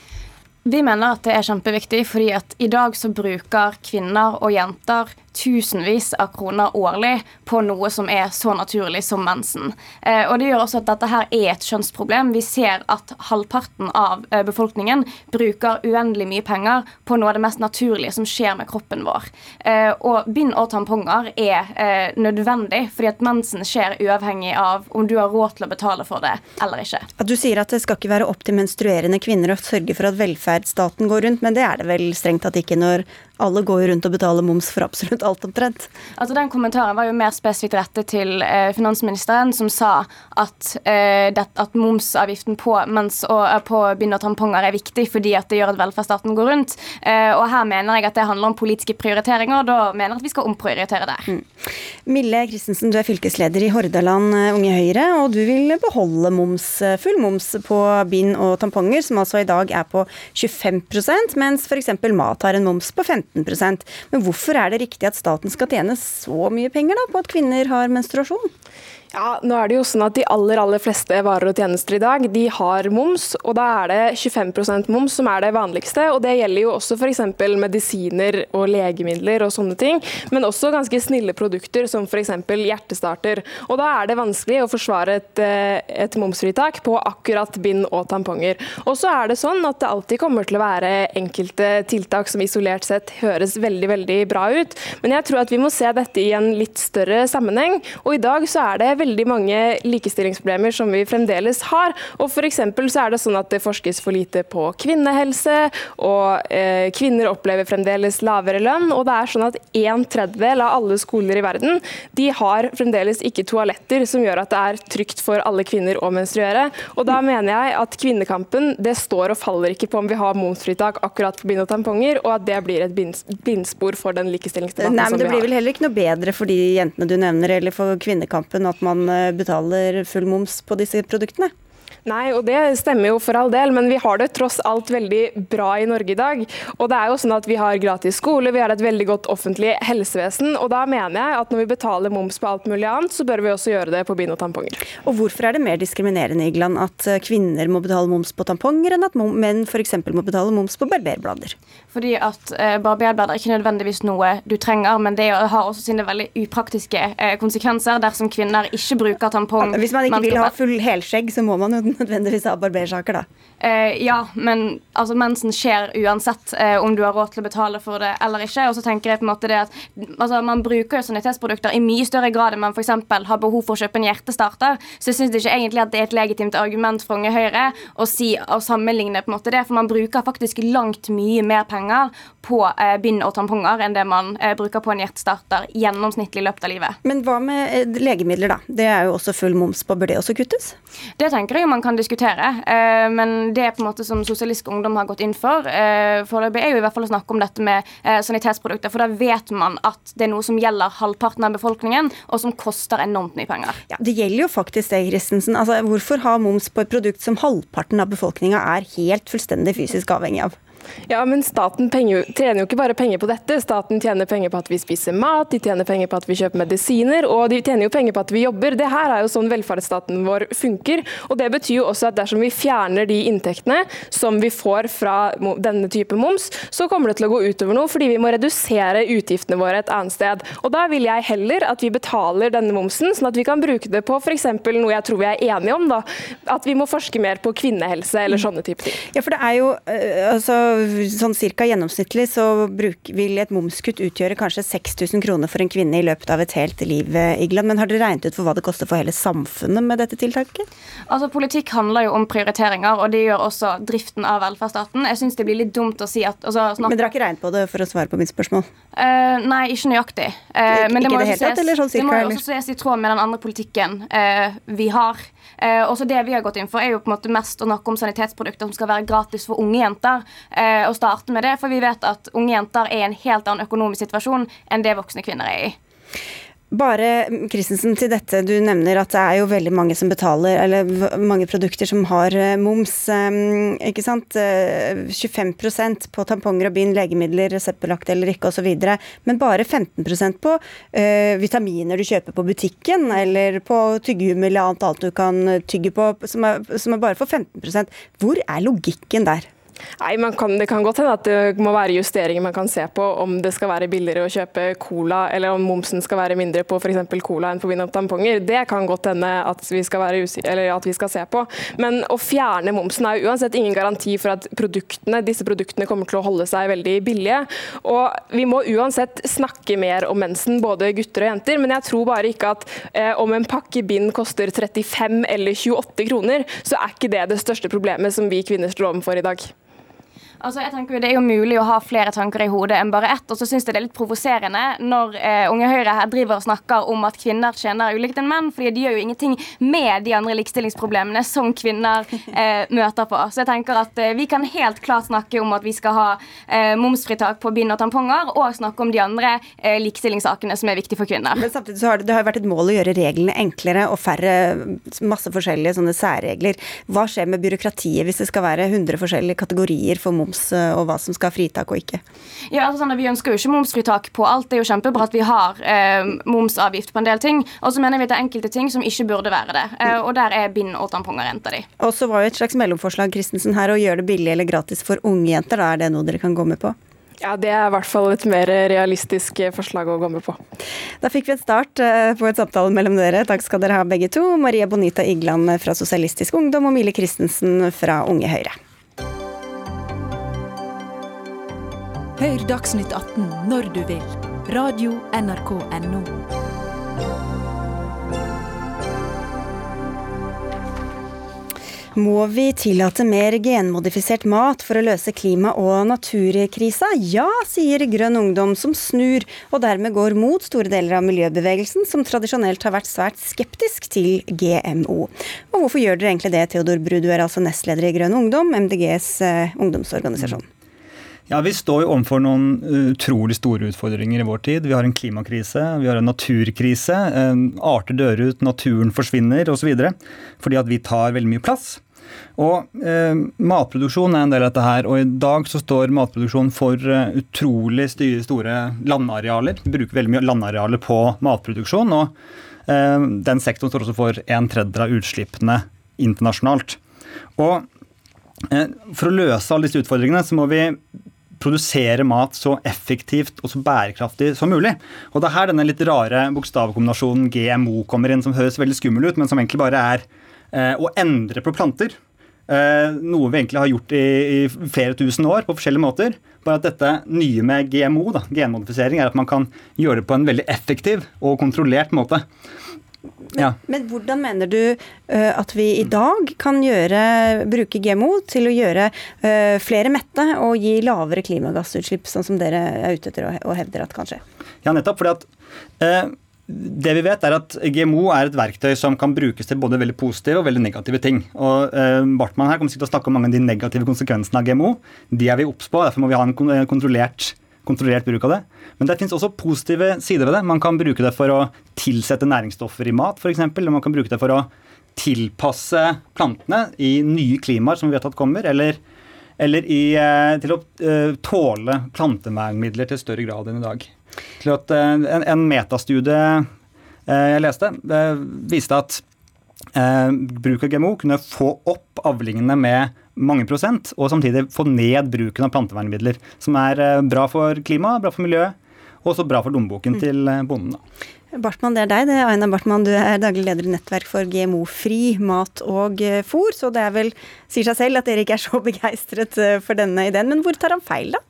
Vi mener at det er kjempeviktig, fordi at i dag så bruker kvinner og jenter tusenvis av kroner årlig på noe som er så naturlig som mensen. Eh, og Det gjør også at dette her er et kjønnsproblem. Vi ser at halvparten av eh, befolkningen bruker uendelig mye penger på noe av det mest naturlige som skjer med kroppen vår. Eh, og bind og tamponger er nødvendig, fordi at mensen skjer uavhengig av om du har råd til å betale for det eller ikke. At du sier at det skal ikke være opp til menstruerende kvinner å sørge for at velferdsstaten går rundt, men det er det vel strengt tatt ikke når alle går jo rundt og betaler moms for absolutt alt omtrent. Altså Den kommentaren var jo mer spesifikt rettet til eh, finansministeren, som sa at, eh, det, at momsavgiften på, mens, og, eh, på bind og tamponger er viktig fordi at det gjør at velferdsstaten går rundt. Eh, og her mener jeg at det handler om politiske prioriteringer, og da mener jeg at vi skal omprioritere der. Mm. Mille Christensen, du er fylkesleder i Hordaland eh, Unge Høyre, og du vil beholde moms, eh, full moms på bind og tamponger, som altså i dag er på 25% mens f.eks. mat har en moms på 15 15 Men hvorfor er det riktig at staten skal tjene så mye penger da, på at kvinner har menstruasjon? Ja, nå er det jo sånn at De aller aller fleste varer og tjenester i dag de har moms, og da er det 25% moms som er det vanligste. og Det gjelder jo også f.eks. medisiner og legemidler og sånne ting, men også ganske snille produkter som f.eks. hjertestarter. Og Da er det vanskelig å forsvare et, eh, et momsfritak på akkurat bind og tamponger. Og så er det sånn at det alltid kommer til å være enkelte tiltak som isolert sett høres veldig veldig bra ut, men jeg tror at vi må se dette i en litt større sammenheng. og i dag så er det veldig mange likestillingsproblemer som vi fremdeles har. og for så er det sånn at det forskes for lite på kvinnehelse, og eh, kvinner opplever fremdeles lavere lønn. Og det er sånn at en tredjedel av alle skoler i verden de har fremdeles ikke toaletter som gjør at det er trygt for alle kvinner å menstruere. Og da mener jeg at kvinnekampen det står og faller ikke på om vi har momsfritak akkurat på bind og tamponger, og at det blir et blindspor for den likestillingsdebatten Nei, men Det blir vel heller ikke noe bedre for de jentene du nevner, eller for kvinnekampen at man man eh, betaler full moms på disse produktene? Nei, og det stemmer jo for all del, men vi har det tross alt veldig bra i Norge i dag. Og det er jo sånn at Vi har gratis skole, vi har et veldig godt offentlig helsevesen. og Da mener jeg at når vi betaler moms på alt mulig annet, så bør vi også gjøre det på bind og tamponger. Og Hvorfor er det mer diskriminerende Igland, at eh, kvinner må betale moms på tamponger, enn at menn f.eks. må betale moms på barberblader? Fordi at eh, barberblader er ikke nødvendigvis noe du trenger, men det har også sine veldig upraktiske eh, konsekvenser dersom kvinner ikke bruker tampong. Hvis man ikke vil ha full helskjegg, så må man jo nødvendigvis ha barbersaker, da. Eh, ja, men altså, mensen skjer uansett uh, om du har råd til å betale for det eller ikke. Og så tenker jeg på en måte det at altså, Man bruker jo sanitetsprodukter i mye større grad enn man f.eks. har behov for å kjøpe en hjertestarter. Så jeg syns ikke egentlig at det er et legitimt argument for Unge Høyre å, si, å sammenligne på en måte det, for man bruker faktisk langt mye mer penger på uh, bind og tamponger enn det man bruker på en hjertestarter gjennomsnittlig i løpet av livet. Men hva med legemidler, da? Det er jo også full moms på. Bør det også kuttes? Det tenker jeg man kan diskutere. Men det på en måte som Sosialistisk Ungdom har gått inn for eh, foreløpig, er jo i hvert fall å snakke om dette med eh, sanitetsprodukter. For da vet man at det er noe som gjelder halvparten av befolkningen, og som koster enormt mye penger. Ja, Det gjelder jo faktisk det, Christensen. Altså, hvorfor ha moms på et produkt som halvparten av befolkninga er helt fullstendig fysisk avhengig av? Ja, men staten penger, tjener jo ikke bare penger på dette. Staten tjener penger på at vi spiser mat, de tjener penger på at vi kjøper medisiner, og de tjener jo penger på at vi jobber. Det her er jo sånn velferdsstaten vår funker. Og det betyr jo også at dersom vi fjerner de inntektene som vi får fra denne type moms, så kommer det til å gå utover noe, fordi vi må redusere utgiftene våre et annet sted. Og da vil jeg heller at vi betaler denne momsen, sånn at vi kan bruke det på f.eks. noe jeg tror vi er enige om, da. At vi må forske mer på kvinnehelse eller sånne type ting. Ja, for det er jo øh, altså sånn cirka gjennomsnittlig så bruk, vil et momskutt utgjøre kanskje 6000 kroner for en kvinne i løpet av et helt liv, Igland. Men har dere regnet ut for hva det koster for hele samfunnet med dette tiltaket? Altså, Politikk handler jo om prioriteringer, og det gjør også driften av velferdsstaten. Jeg syns det blir litt dumt å si at altså, Men dere har ikke regnet på det for å svare på mitt spørsmål? Uh, nei, ikke nøyaktig. Uh, men det må, det, helt tatt, sånn cirka, det må jo også ses i tråd med den andre politikken uh, vi har. Uh, også det vi har gått inn for, er jo på en måte mest å snakke om sanitetsprodukter som skal være gratis for unge jenter. Eh, og starte med det, for vi vet at unge jenter er i en helt annen økonomisk situasjon enn det voksne kvinner er i. Bare Christensen, til dette. Du nevner at det er jo veldig mange som betaler, eller mange produkter som har eh, moms. ikke sant? 25% på tamponger og bind, legemidler, reseptbelagte eller ikke osv. Men bare 15% på uh, vitaminer du kjøper på butikken, eller på tyggegummi eller annet, annet du kan tygge på, som er, som er bare for 15% Hvor er logikken der? Nei, kan, Det kan godt hende at det må være justeringer man kan se på. Om det skal være billigere å kjøpe cola, eller om momsen skal være mindre på f.eks. cola enn på vin og tamponger. Det kan godt hende at vi, at vi, skal se på. Men å fjerne momsen er uansett ingen garanti for at produktene, disse produktene kommer til å holde seg veldig billige. Og Vi må uansett snakke mer om mensen, både gutter og jenter. Men jeg tror bare ikke at eh, om en pakke bind koster 35 eller 28 kroner, så er ikke det det største problemet som vi kvinner står overfor i dag. Altså, jeg tenker jo Det er jo mulig å ha flere tanker i hodet enn bare ett. Og så syns jeg det er litt provoserende når eh, Unge Høyre her driver og snakker om at kvinner tjener ulikt enn menn, fordi de gjør jo ingenting med de andre likestillingsproblemene som kvinner eh, møter på. Så jeg tenker at eh, vi kan helt klart snakke om at vi skal ha eh, momsfritak på bind og tamponger, og snakke om de andre eh, likestillingssakene som er viktige for kvinner. Men samtidig så har det, det har vært et mål å gjøre reglene enklere og færre masse forskjellige sånne særregler. Hva skjer med byråkratiet hvis det skal være 100 forskjellige kategorier for moms? Moms, eh, og hva som skal ha fritak og ikke? Ja, altså sånn Vi ønsker jo ikke momsfritak på alt. Det er jo kjempebra at vi har eh, momsavgift på en del ting. Og så mener vi at det er enkelte ting som ikke burde være det. Eh, og der er bind og tamponger en av de. Og så var jo et slags mellomforslag Christensen her å gjøre det billig eller gratis for unge jenter. Da er det noe dere kan gå med på? Ja, Det er i hvert fall et mer realistisk forslag å gå med på. Da fikk vi en start eh, på et samtale mellom dere. Takk skal dere ha begge to. Maria Bonita Igland fra Sosialistisk Ungdom og Mille Christensen fra Unge Høyre. Hør Dagsnytt 18 når du vil. Radio NRK Radio.nrk.no. Må vi tillate mer genmodifisert mat for å løse klima- og naturkrisa? Ja, sier Grønn Ungdom, som snur og dermed går mot store deler av miljøbevegelsen, som tradisjonelt har vært svært skeptisk til GMO. Og hvorfor gjør dere egentlig det, Theodor Bru, du er altså nestleder i Grønn Ungdom, MDGs eh, ungdomsorganisasjon? Ja, Vi står jo overfor noen utrolig store utfordringer i vår tid. Vi har en klimakrise, vi har en naturkrise. Arter dør ut, naturen forsvinner osv. Fordi at vi tar veldig mye plass. Og eh, Matproduksjon er en del av dette her. og I dag så står matproduksjon for uh, utrolig store landarealer. Vi bruker veldig mye landarealer på matproduksjon. og eh, Den sektoren står også for en tredjedel av utslippene internasjonalt. Og eh, For å løse alle disse utfordringene så må vi produsere mat så effektivt og så bærekraftig som mulig. Og Det er her denne litt rare bokstavkombinasjonen GMO kommer inn, som høres veldig skummel ut, men som egentlig bare er eh, å endre på planter. Eh, noe vi egentlig har gjort i, i, flere tusen år på forskjellige måter. Bare at dette nye med GMO, da, genmodifisering, er at man kan gjøre det på en veldig effektiv og kontrollert måte. Men, men, hvordan mener du uh, at vi i dag kan gjøre, bruke GMO til å gjøre uh, flere mette og gi lavere klimagassutslipp, sånn som dere er ute etter og, hevder at kan skje? Ja, nettopp. fordi at uh, det vi vet er at GMO er et verktøy som kan brukes til både veldig positive og veldig negative ting. Og Bartmann her kommer til å snakke om mange av de negative konsekvensene av GMO. De er vi obs på, derfor må vi ha en kontrollert kontrollert bruk av det. Men det finnes også positive sider ved det. Man kan bruke det for å tilsette næringsstoffer i mat, f.eks. Eller man kan bruke det for å tilpasse plantene i nye klimaer som vi vet at kommer. Eller, eller i, eh, til å uh, tåle plantevernmidler til større grad enn i dag. Til at uh, en, en, metastudie jeg leste, viste at bruk av GMO kunne få opp avlingene med mange prosent, og samtidig få ned bruken av plantevernmidler. Som er eh, bra for klimaet, bra for miljøet, og også bra for lommeboken mm. til eh, bonden. Bartmann, det er deg. Det er Aina Bartmann, du er daglig leder i Nettverk for GMO-fri mat og eh, fôr. Så det er vel, sier seg selv at dere ikke er så begeistret for denne ideen. Men hvor tar han feil, da?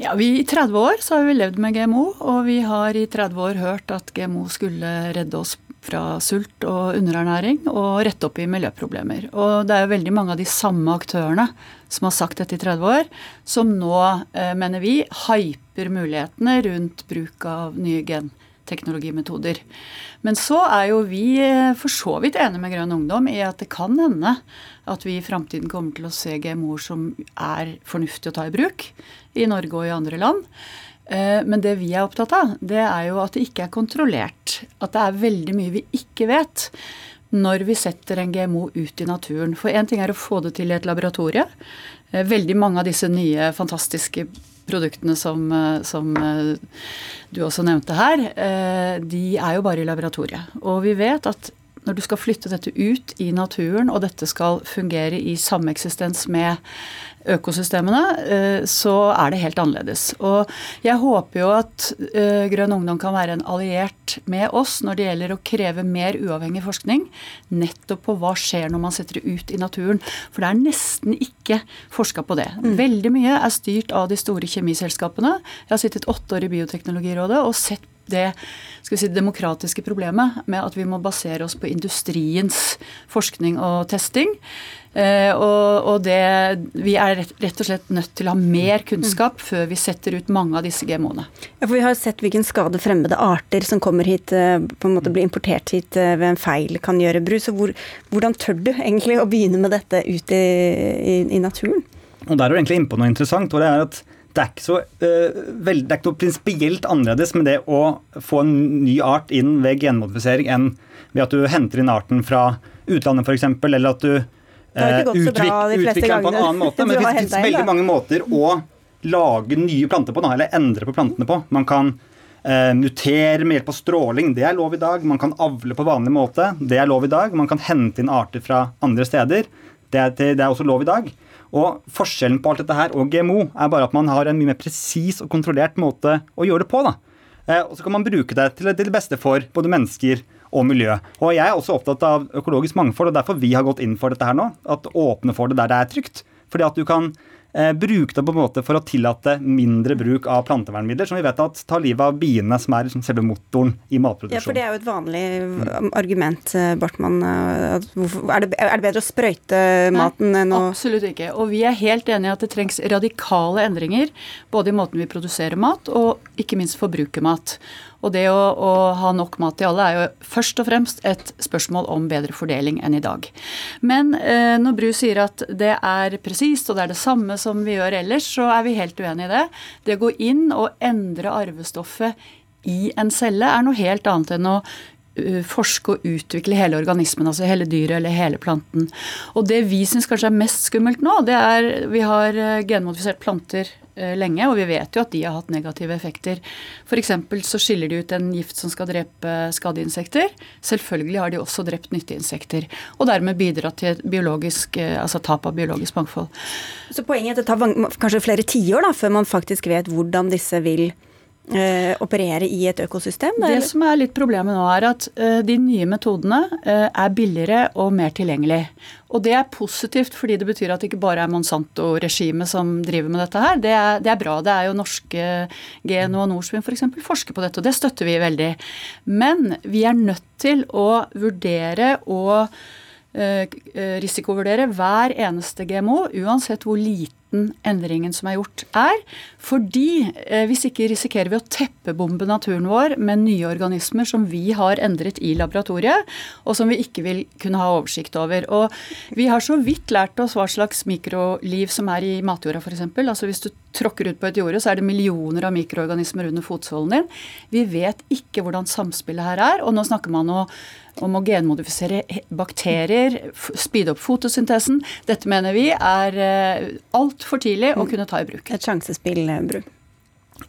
Ja, vi I 30 år så har vi levd med GMO, og vi har i 30 år hørt at GMO skulle redde oss fra sult og underernæring og rette opp i miljøproblemer. Og det er jo veldig mange av de samme aktørene som har sagt dette i 30 år, som nå, eh, mener vi, hyper mulighetene rundt bruk av nye genteknologimetoder. Men så er jo vi eh, for så vidt enige med Grønn Ungdom i at det kan hende at vi i framtiden kommer til å se GMO-er som er fornuftig å ta i bruk i Norge og i andre land. Eh, men det vi er opptatt av, det er jo at det ikke er kontrollert. At det er veldig mye vi ikke vet når vi setter en GMO ut i naturen. For én ting er å få det til i et laboratorie. Eh, veldig mange av disse nye, fantastiske produktene som, eh, som du også nevnte her, de er jo bare i laboratoriet. Og vi vet at når du skal flytte dette ut i naturen, og dette skal fungere i sameksistens med økosystemene, eh, så er det helt annerledes. Og jeg håper jo at eh, Grønn ungdom kan være en alliert med oss når det gjelder å kreve mer uavhengig forskning, nettopp på hva skjer når man setter det ut i naturen. For det er nesten ikke forska på det. Mm. Veldig mye er styrt av de store kjemiselskapene. Jeg har sittet åtte år i Bioteknologirådet og sett det skal vi si, demokratiske problemet med at vi må basere oss på industriens forskning og testing. Eh, og, og det, vi er rett, rett, og slett nødt til å ha mer kunnskap mm. før vi setter ut mange av disse GMO-ene. Ja, for Vi har sett hvilken skade fremmede arter som kommer hit, uh, på en måte blir importert hit uh, ved en feil, kan gjøre. Bru. Så hvor, hvordan tør du egentlig å begynne med dette ute i, i, i naturen? Og Der er du egentlig inne på noe interessant. og det er at det er ikke, så, uh, vel, det er ikke noe prinsipielt annerledes med det å få en ny art inn ved genmodifisering enn ved at du henter inn arten fra utlandet f.eks., eller at du utvikler utvikle den på en annen måte. Men det fins veldig mange måter å lage nye planter på, eller endre på plantene på. Man kan uh, mutere med hjelp av stråling, det er lov i dag. Man kan avle på vanlig måte, det er lov i dag. Man kan hente inn arter fra andre steder, det er, det er også lov i dag. Og Forskjellen på alt dette her og GMO er bare at man har en mye mer presis og kontrollert måte å gjøre det på. da. Uh, og så kan man bruke det til det beste for både mennesker og miljø. Og Jeg er også opptatt av økologisk mangfold, og derfor vi har gått inn for dette her nå. At åpne for det der det er trygt. Fordi at du kan eh, bruke det på en måte for å tillate mindre bruk av plantevernmidler, som vi vet at tar livet av biene, som er liksom selve motoren i matproduksjon. Ja, for det er jo et vanlig argument, eh, Bartmann. Er det, er det bedre å sprøyte maten Nei, enn å Absolutt ikke. Og vi er helt enige i at det trengs radikale endringer, både i måten vi produserer mat, og ikke minst forbruker mat. Og det å, å, ha nok mat til alle er jo først og fremst et spørsmål om bedre fordeling enn i dag. Men eh, når Bru sier at det er presist og det er det samme som vi gjør ellers, så er vi helt uenig i det. Det å gå inn og endre arvestoffet i en celle er noe helt annet enn å uh, forske og utvikle hele organismen, altså hele dyret eller hele planten. Og det vi syns kanskje er mest skummelt nå, det er vi har uh, genmodifisert planter Eh, lenge, og vi vet jo at de har hatt negative effekter. F.eks. så skiller de ut en gift som skal drepe skadeinsekter. Selvfølgelig har de også drept nytteinsekter, og dermed bidratt til biologisk, eh, altså tap av biologisk mangfold. Så poenget er at det tar kanskje flere tiår før man faktisk vet hvordan disse vil eh, operere i et økosystem? Det eller? som er litt problemet nå, er at eh, de nye metodene eh, er billigere og mer tilgjengelig. Og det er positivt fordi det betyr at det ikke bare er Monsanto-regimet som driver med dette her. Det er, det er, bra. Det er jo norske Geno og Norsvin f.eks. For forsker på dette, og det støtter vi veldig. Men vi er nødt til å vurdere og risikovurdere hver eneste GMO, uansett hvor liten endringen som er gjort, er. Fordi eh, hvis ikke risikerer vi å teppebombe naturen vår med nye organismer som vi har endret i laboratoriet, og som vi ikke vil kunne ha oversikt over. Og vi har så vidt lært oss hva slags mikroliv som er i matjorda, f.eks. Altså hvis du tråkker ut på et jorde, så er det millioner av mikroorganismer under fotsålen din. Vi vet ikke hvordan samspillet her er, og nå snakker man om om å genmodifisere bakterier, speede opp fotosyntesen. Dette mener vi er uh, altfor tidlig å kunne ta i bruk. Et sjansespill, Bru.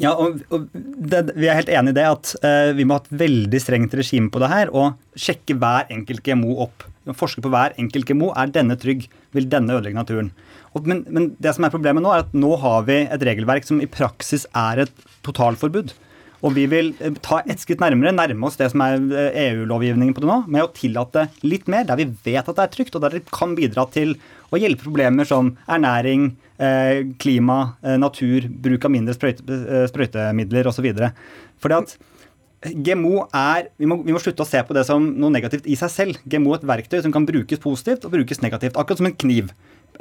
Ja, og, og det, Vi er helt enig i det at uh, vi må ha et veldig strengt regime på det her. Og sjekke hver enkelt GMO opp. Forske på hver enkelt GMO. Er denne trygg? Vil denne ødelegge naturen? Og, men, men, det som er problemet nå, er at nå har vi et regelverk som i praksis er et totalforbud. Og vi vil eh, ta et skritt nærmere, nærme oss det som er EU-lovgivningen eh, e på det nå, med å tillate litt mer der vi vet at det er trygt, og der det kan bidra til å hjelpe problemer som ernæring, eh, klima, natur, bruk av mindre sprøytemidler osv. Fordi at GMO er vi må, vi må, slutte å se på det som noe negativt i seg selv. GMO er et verktøy som kan brukes positivt og brukes negativt. Akkurat som en kniv.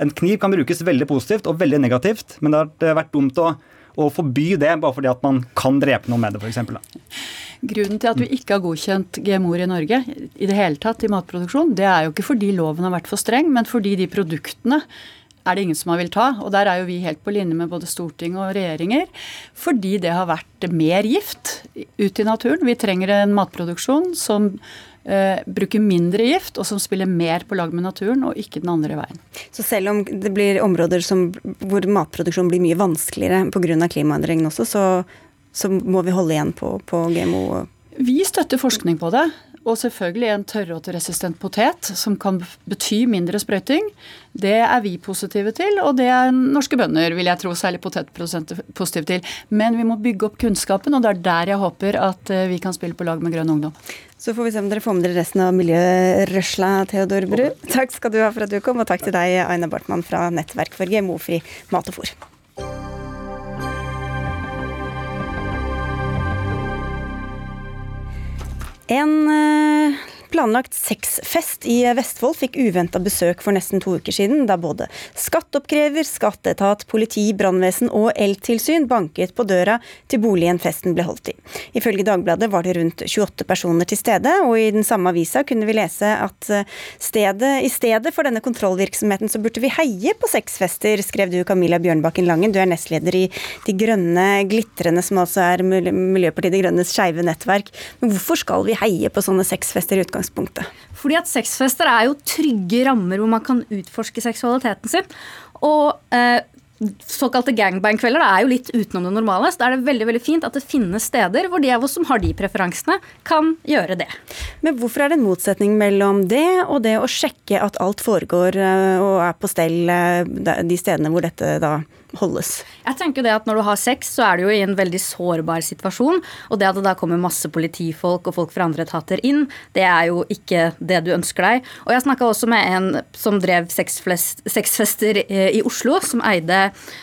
En kniv kan brukes veldig positivt og veldig negativt, men det har vært dumt å å forby det bare fordi at man kan drepe noe med det, f.eks. Grunnen til at vi ikke har godkjent GMO-er i Norge i det hele tatt i matproduksjon, det er jo ikke fordi loven har vært for streng, men fordi de produktene er det ingen som har villet ta. Og der er jo vi helt på linje med både storting og regjeringer. Fordi det har vært mer gift ut i naturen. Vi trenger en matproduksjon som eh, bruker mindre gift, og som spiller mer på lag med naturen, og ikke den andre veien. Så selv om det blir områder som, hvor matproduksjon blir mye vanskeligere pga. klimaendringene også, så, så, må vi holde igjen på, på GMO? Vi støtter forskning på det. Og selvfølgelig en tørråteresistent potet, som kan bety mindre sprøyting. Det er vi positive til, og det er norske bønder, vil jeg tro, særlig potetprodusenter positive til. Men vi må bygge opp kunnskapen, og det er der jeg håper at eh, vi kan spille på lag med Grønn ungdom. Så får vi se om dere får med dere resten av miljørørsla, Theodor Bru. Takk skal du ha for at du kom, og takk til deg, Aina Bartmann fra Nettverk for GMO-fri mat og fôr. En eh, planlagt sexfest i Vestfold fikk uventa besøk for nesten to uker siden, da både skatteoppkrever, skatteetat, politi, brannvesen og eltilsyn banket på døra til boligen festen ble holdt i. Ifølge Dagbladet var det rundt 28 personer til stede, og i den samme avisa kunne vi lese at eh, stedet, i stedet for denne kontrollvirksomheten så burde vi heie på sexfester, skrev du Camilla Bjørnbakken Langen. Du er nestleder i De grønne glitrende, som altså er Miljøpartiet De Grønnes skeive nettverk. Men hvorfor skal vi heie på sånne sexfester i utgangspunktet? Utgangspunktet? Fordi at sexfester er jo trygge rammer hvor man kan utforske seksualiteten sin. Og eh, såkalte gangbang-kvelder er jo litt utenom det normale. Så da er det veldig veldig fint at det finnes steder hvor de av oss som har de preferansene, kan gjøre det. Men hvorfor er det en motsetning mellom det og det å sjekke at alt foregår eh, og er på stell eh, de stedene hvor dette da holdes? Jeg tenker det at Når du har sex, så er du jo i en veldig sårbar situasjon. Og det at det da kommer masse politifolk og folk fra andre etater inn, det er jo ikke det du ønsker deg. Og Jeg snakka også med en som drev sexfester eh, i Oslo, som eide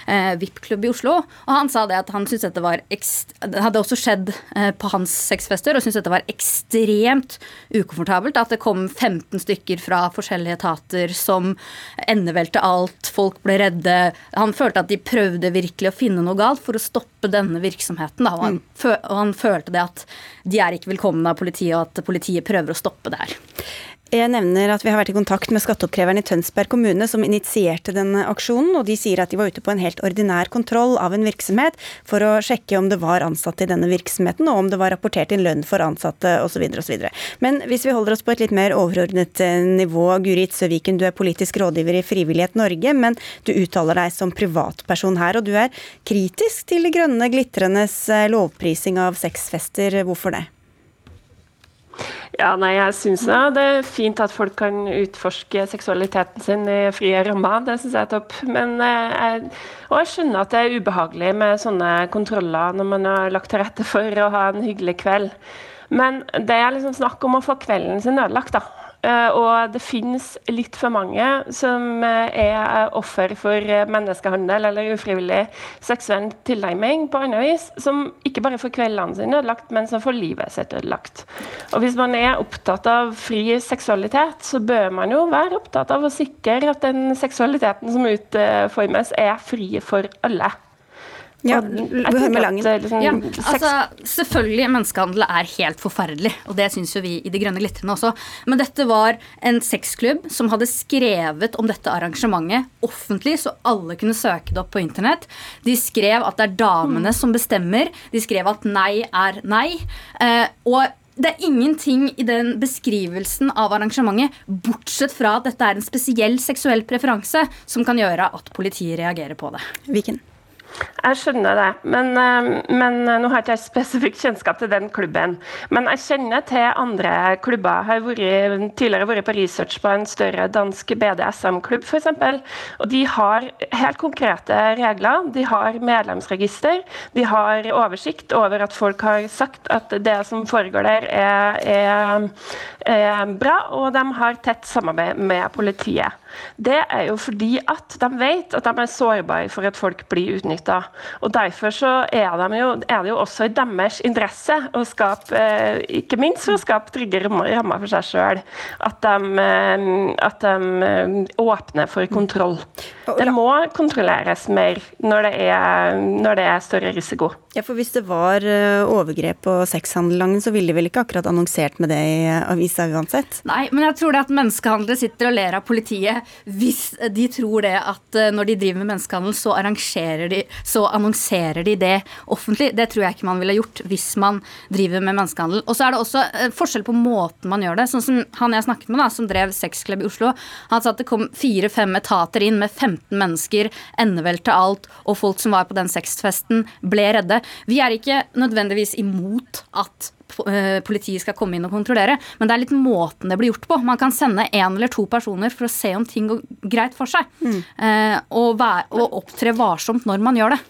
eh, VIP-klubb i Oslo. Og han sa det at han syntes dette var Det hadde også skjedd eh, på hans sexfester, og syntes dette var ekstremt ukomfortabelt. At det kom 15 stykker fra forskjellige etater som endevelte alt, folk ble redde. Han følte at de prøvde virkelig å finne noe galt for å stoppe denne virksomheten. Da. Og, han, mm. og han følte det at de er ikke velkomne av politiet, og at politiet prøver å stoppe det her. Jeg nevner at vi har vært i kontakt med skatteoppkreveren i Tønsberg kommune som initierte denne aksjonen, og de sier at de var ute på en helt ordinær kontroll av en virksomhet for å sjekke om det var ansatte i denne virksomheten, og om det var rapportert inn lønn for ansatte osv. osv. Men hvis vi holder oss på et litt mer overordnet eh, nivå, Guri Itzøviken, du er politisk rådgiver i Frivillighet Norge, men du uttaler deg som privatperson her, og du er kritisk til De grønne glitrenes eh, lovprising av sexfester. Hvorfor det? Ja, nei, jeg syns det er fint at folk kan utforske seksualiteten sin i frie rammer. Det syns jeg er topp. Men eh, jeg, og jeg skjønner at det er ubehagelig med sånne kontroller når man har lagt til rette for å ha en hyggelig kveld. Men det er liksom snakk om å få kvelden sin ødelagt, da. Eh, og det finnes litt for mange som eh, er offer for eh, menneskehandel eller ufrivillig seksuell tilnærming på annet vis, som ikke bare får kveldene sine ødelagt, men som får livet sitt ødelagt. Og Hvis man er opptatt av fri seksualitet, så bør man jo være opptatt av å sikre at den seksualiteten som utformes, er fri for alle. Ja, med Langen. Liksom, ja, altså, selvfølgelig, menneskehandel er helt forferdelig, og det syns jo vi i De grønne glitrende også. Men dette var en sexklubb som hadde skrevet om dette arrangementet offentlig, så alle kunne søke det opp på internett. De skrev at det er damene som bestemmer. De skrev at nei er nei. Eh, og det er ingenting i den beskrivelsen av arrangementet, bortsett fra at dette er en spesiell seksuell preferanse, som kan gjøre at politiet reagerer på det. Viken. Jeg skjønner det, men, eh, men, eh, nå har jeg ikke spesifikt kjennskap til den klubben. Men jeg kjenner til andre klubber. Jeg har vært, tidligere vært på research på en større dansk BDSM-klubb f.eks. Og de har helt konkrete regler. De har medlemsregister. De har oversikt over at folk har sagt at det som foregår der, er, er, er bra. Og de har tett samarbeid med politiet. Det er jo fordi at de vet at de er sårbare for at folk blir utnytta. Og derfor så er, de jo, er, det jo også i deres interesse å skape, eh, ikke minst for å skape trygge rammer for seg sjøl, at, eh, at, de eh, åpner for kontroll. Det må kontrolleres mer når det er, når det er større risiko. Ja, for Hvis det var overgrep og sexhandel, så ville de vel ikke akkurat annonsert med det i avisa uansett? Nei, men jeg tror det at menneskehandlere sitter og ler av politiet hvis de tror det at eh, når de driver med menneskehandel, så, de, så annonserer de det offentlig. Det tror jeg ikke man ville gjort hvis man driver med menneskehandel. Og så er det også eh, forskjell på måten man gjør det. Sånn som han jeg snakket med, da, som drev sexklubb i Oslo. Han sa at det kom fire-fem etater inn med 15 mennesker, endevel til alt, og folk som var på den sexfesten, ble redde. Vi er ikke nødvendigvis imot at politiet skal komme inn og kontrollere. Men det er litt måten det blir gjort på. Man kan sende én eller to personer for å se om ting går greit for seg. Mm. Eh, og, og opptre varsomt når man gjør det.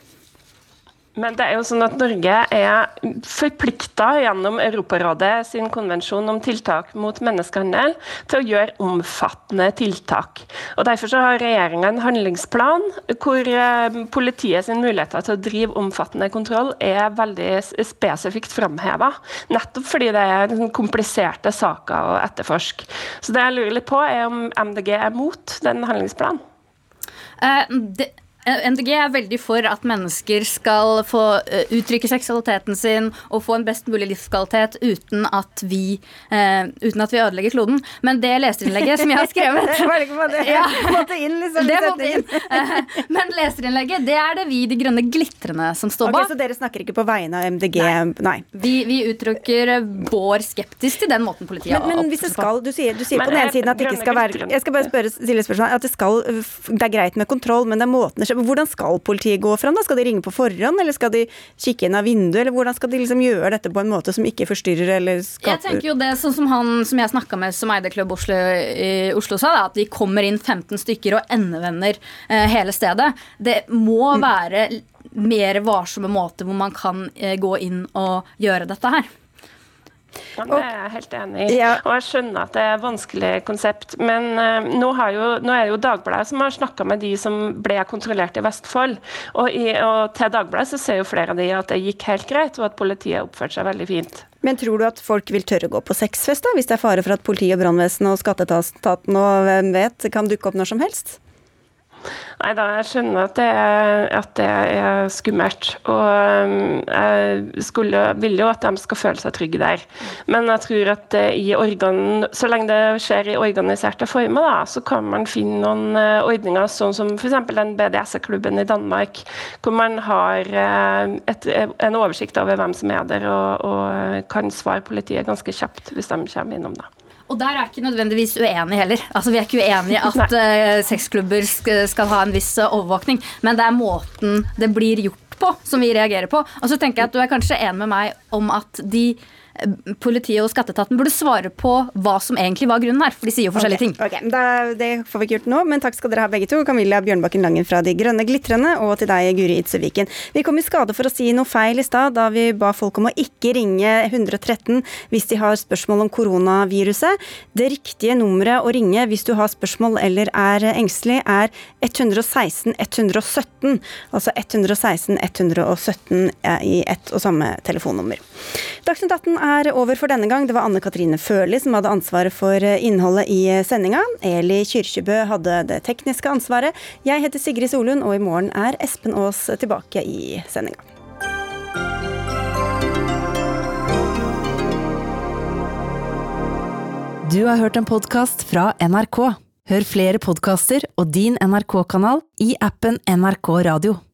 Men det er jo sånn at Norge er forplikta gjennom Europarådet sin konvensjon om tiltak mot menneskehandel til å gjøre omfattende tiltak. Og Derfor så har regjeringa en handlingsplan hvor eh, politiet sin muligheter til å drive omfattende kontroll er veldig spesifikt framheva. Nettopp fordi det er liksom kompliserte saker å etterforske. Så det jeg lurer litt på, er om MDG er mot den handlingsplanen? Uh, MDG er veldig for at mennesker skal få eh, uttrykke seksualiteten sin og få en best mulig livskvalitet uten at vi, uh, uten at vi ødelegger kloden. Men det leserinnlegget som jeg har skrevet det ja, måtte inn, liksom. Det måtte inn. men leserinnlegget, det er det vi De grønne glitrende som står bak. Okay, så dere snakker ikke på vegne av MDG? Nei. Nei. Vi, vi, uttrykker vår skeptisk til den måten politiet men, men hvis det skal, Du sier, du sier på den ene siden at det ikke skal være Jeg skal bare spørre, stille spørsmål, at det, skal, det er greit med kontroll, men det er måten det skjer hvordan skal politiet gå fram? da? Skal de ringe på forhånd, eller skal de kikke inn av vinduet? Eller hvordan skal de liksom gjøre dette på en måte som ikke forstyrrer eller skaper Jeg tenker jo det sånn som han som jeg snakka med som eide Klubb Oslo i Oslo sa, da, at de kommer inn 15 stykker og endevender eh, hele stedet. Det må mm. være mer varsomme måter hvor man kan eh, gå inn og gjøre dette her. Ja, det er jeg helt enig i. Ja. Og jeg skjønner at det er et vanskelig konsept. Men uh, nå, jo, nå, er det jo Dagbladet som har snakka med de som ble kontrollert i Vestfold. Og, i, og til Dagbladet så ser jo flere av de at det gikk helt greit, og at politiet oppførte seg veldig fint. Men tror du at folk vil tørre å gå på sexfest, da, hvis det er fare for at politi og brannvesen og skatteetaten og hvem vet kan dukke opp når som helst? Nei da, jeg skjønner at det, er, at det er skummelt. Og um, jeg skulle, vil jo at de skal føle seg trygge der. Men jeg tror at i organ, så lenge det skjer i organiserte former, da, så kan man finne noen uh, ordninger, sånn som f.eks. den BDS-klubben i Danmark, hvor man har uh, et, en oversikt over hvem som er der, og, og kan svare politiet ganske kjapt hvis de kommer innom. da. Og der er jeg ikke nødvendigvis uenig heller. Altså, Vi er ikke uenig i at uh, sexklubber skal ha en viss uh, overvåkning, men det er måten det blir gjort på som vi reagerer på. Og så tenker jeg at du er kanskje enig med meg om at de politiet og skatteetaten burde svare på hva som egentlig var grunnen her, for de sier jo forskjellige ting. Ok, da, Det får vi ikke gjort nå, men takk skal dere ha begge to. Camilla Bjørnbakken Langen fra De grønne glitrende, og til deg, Guri Itzeviken. Vi kom i skade for å si noe feil i stad da vi ba folk om å ikke ringe 113 hvis de har spørsmål om koronaviruset. Det riktige nummeret å ringe hvis du har spørsmål eller er engstelig, er 116 117. Altså 116 117 i ett og samme telefonnummer. Dagsnytt 18 er over for denne gang. Det var Anne Katrine Førli som hadde ansvaret for innholdet i sendinga. Eli Kyrkjebø hadde det tekniske ansvaret. Jeg heter Sigrid Solund, og i morgen er Espen Aas tilbake i sendinga. Du har hørt en podkast fra NRK. Hør flere podkaster og din NRK-kanal i appen NRK Radio.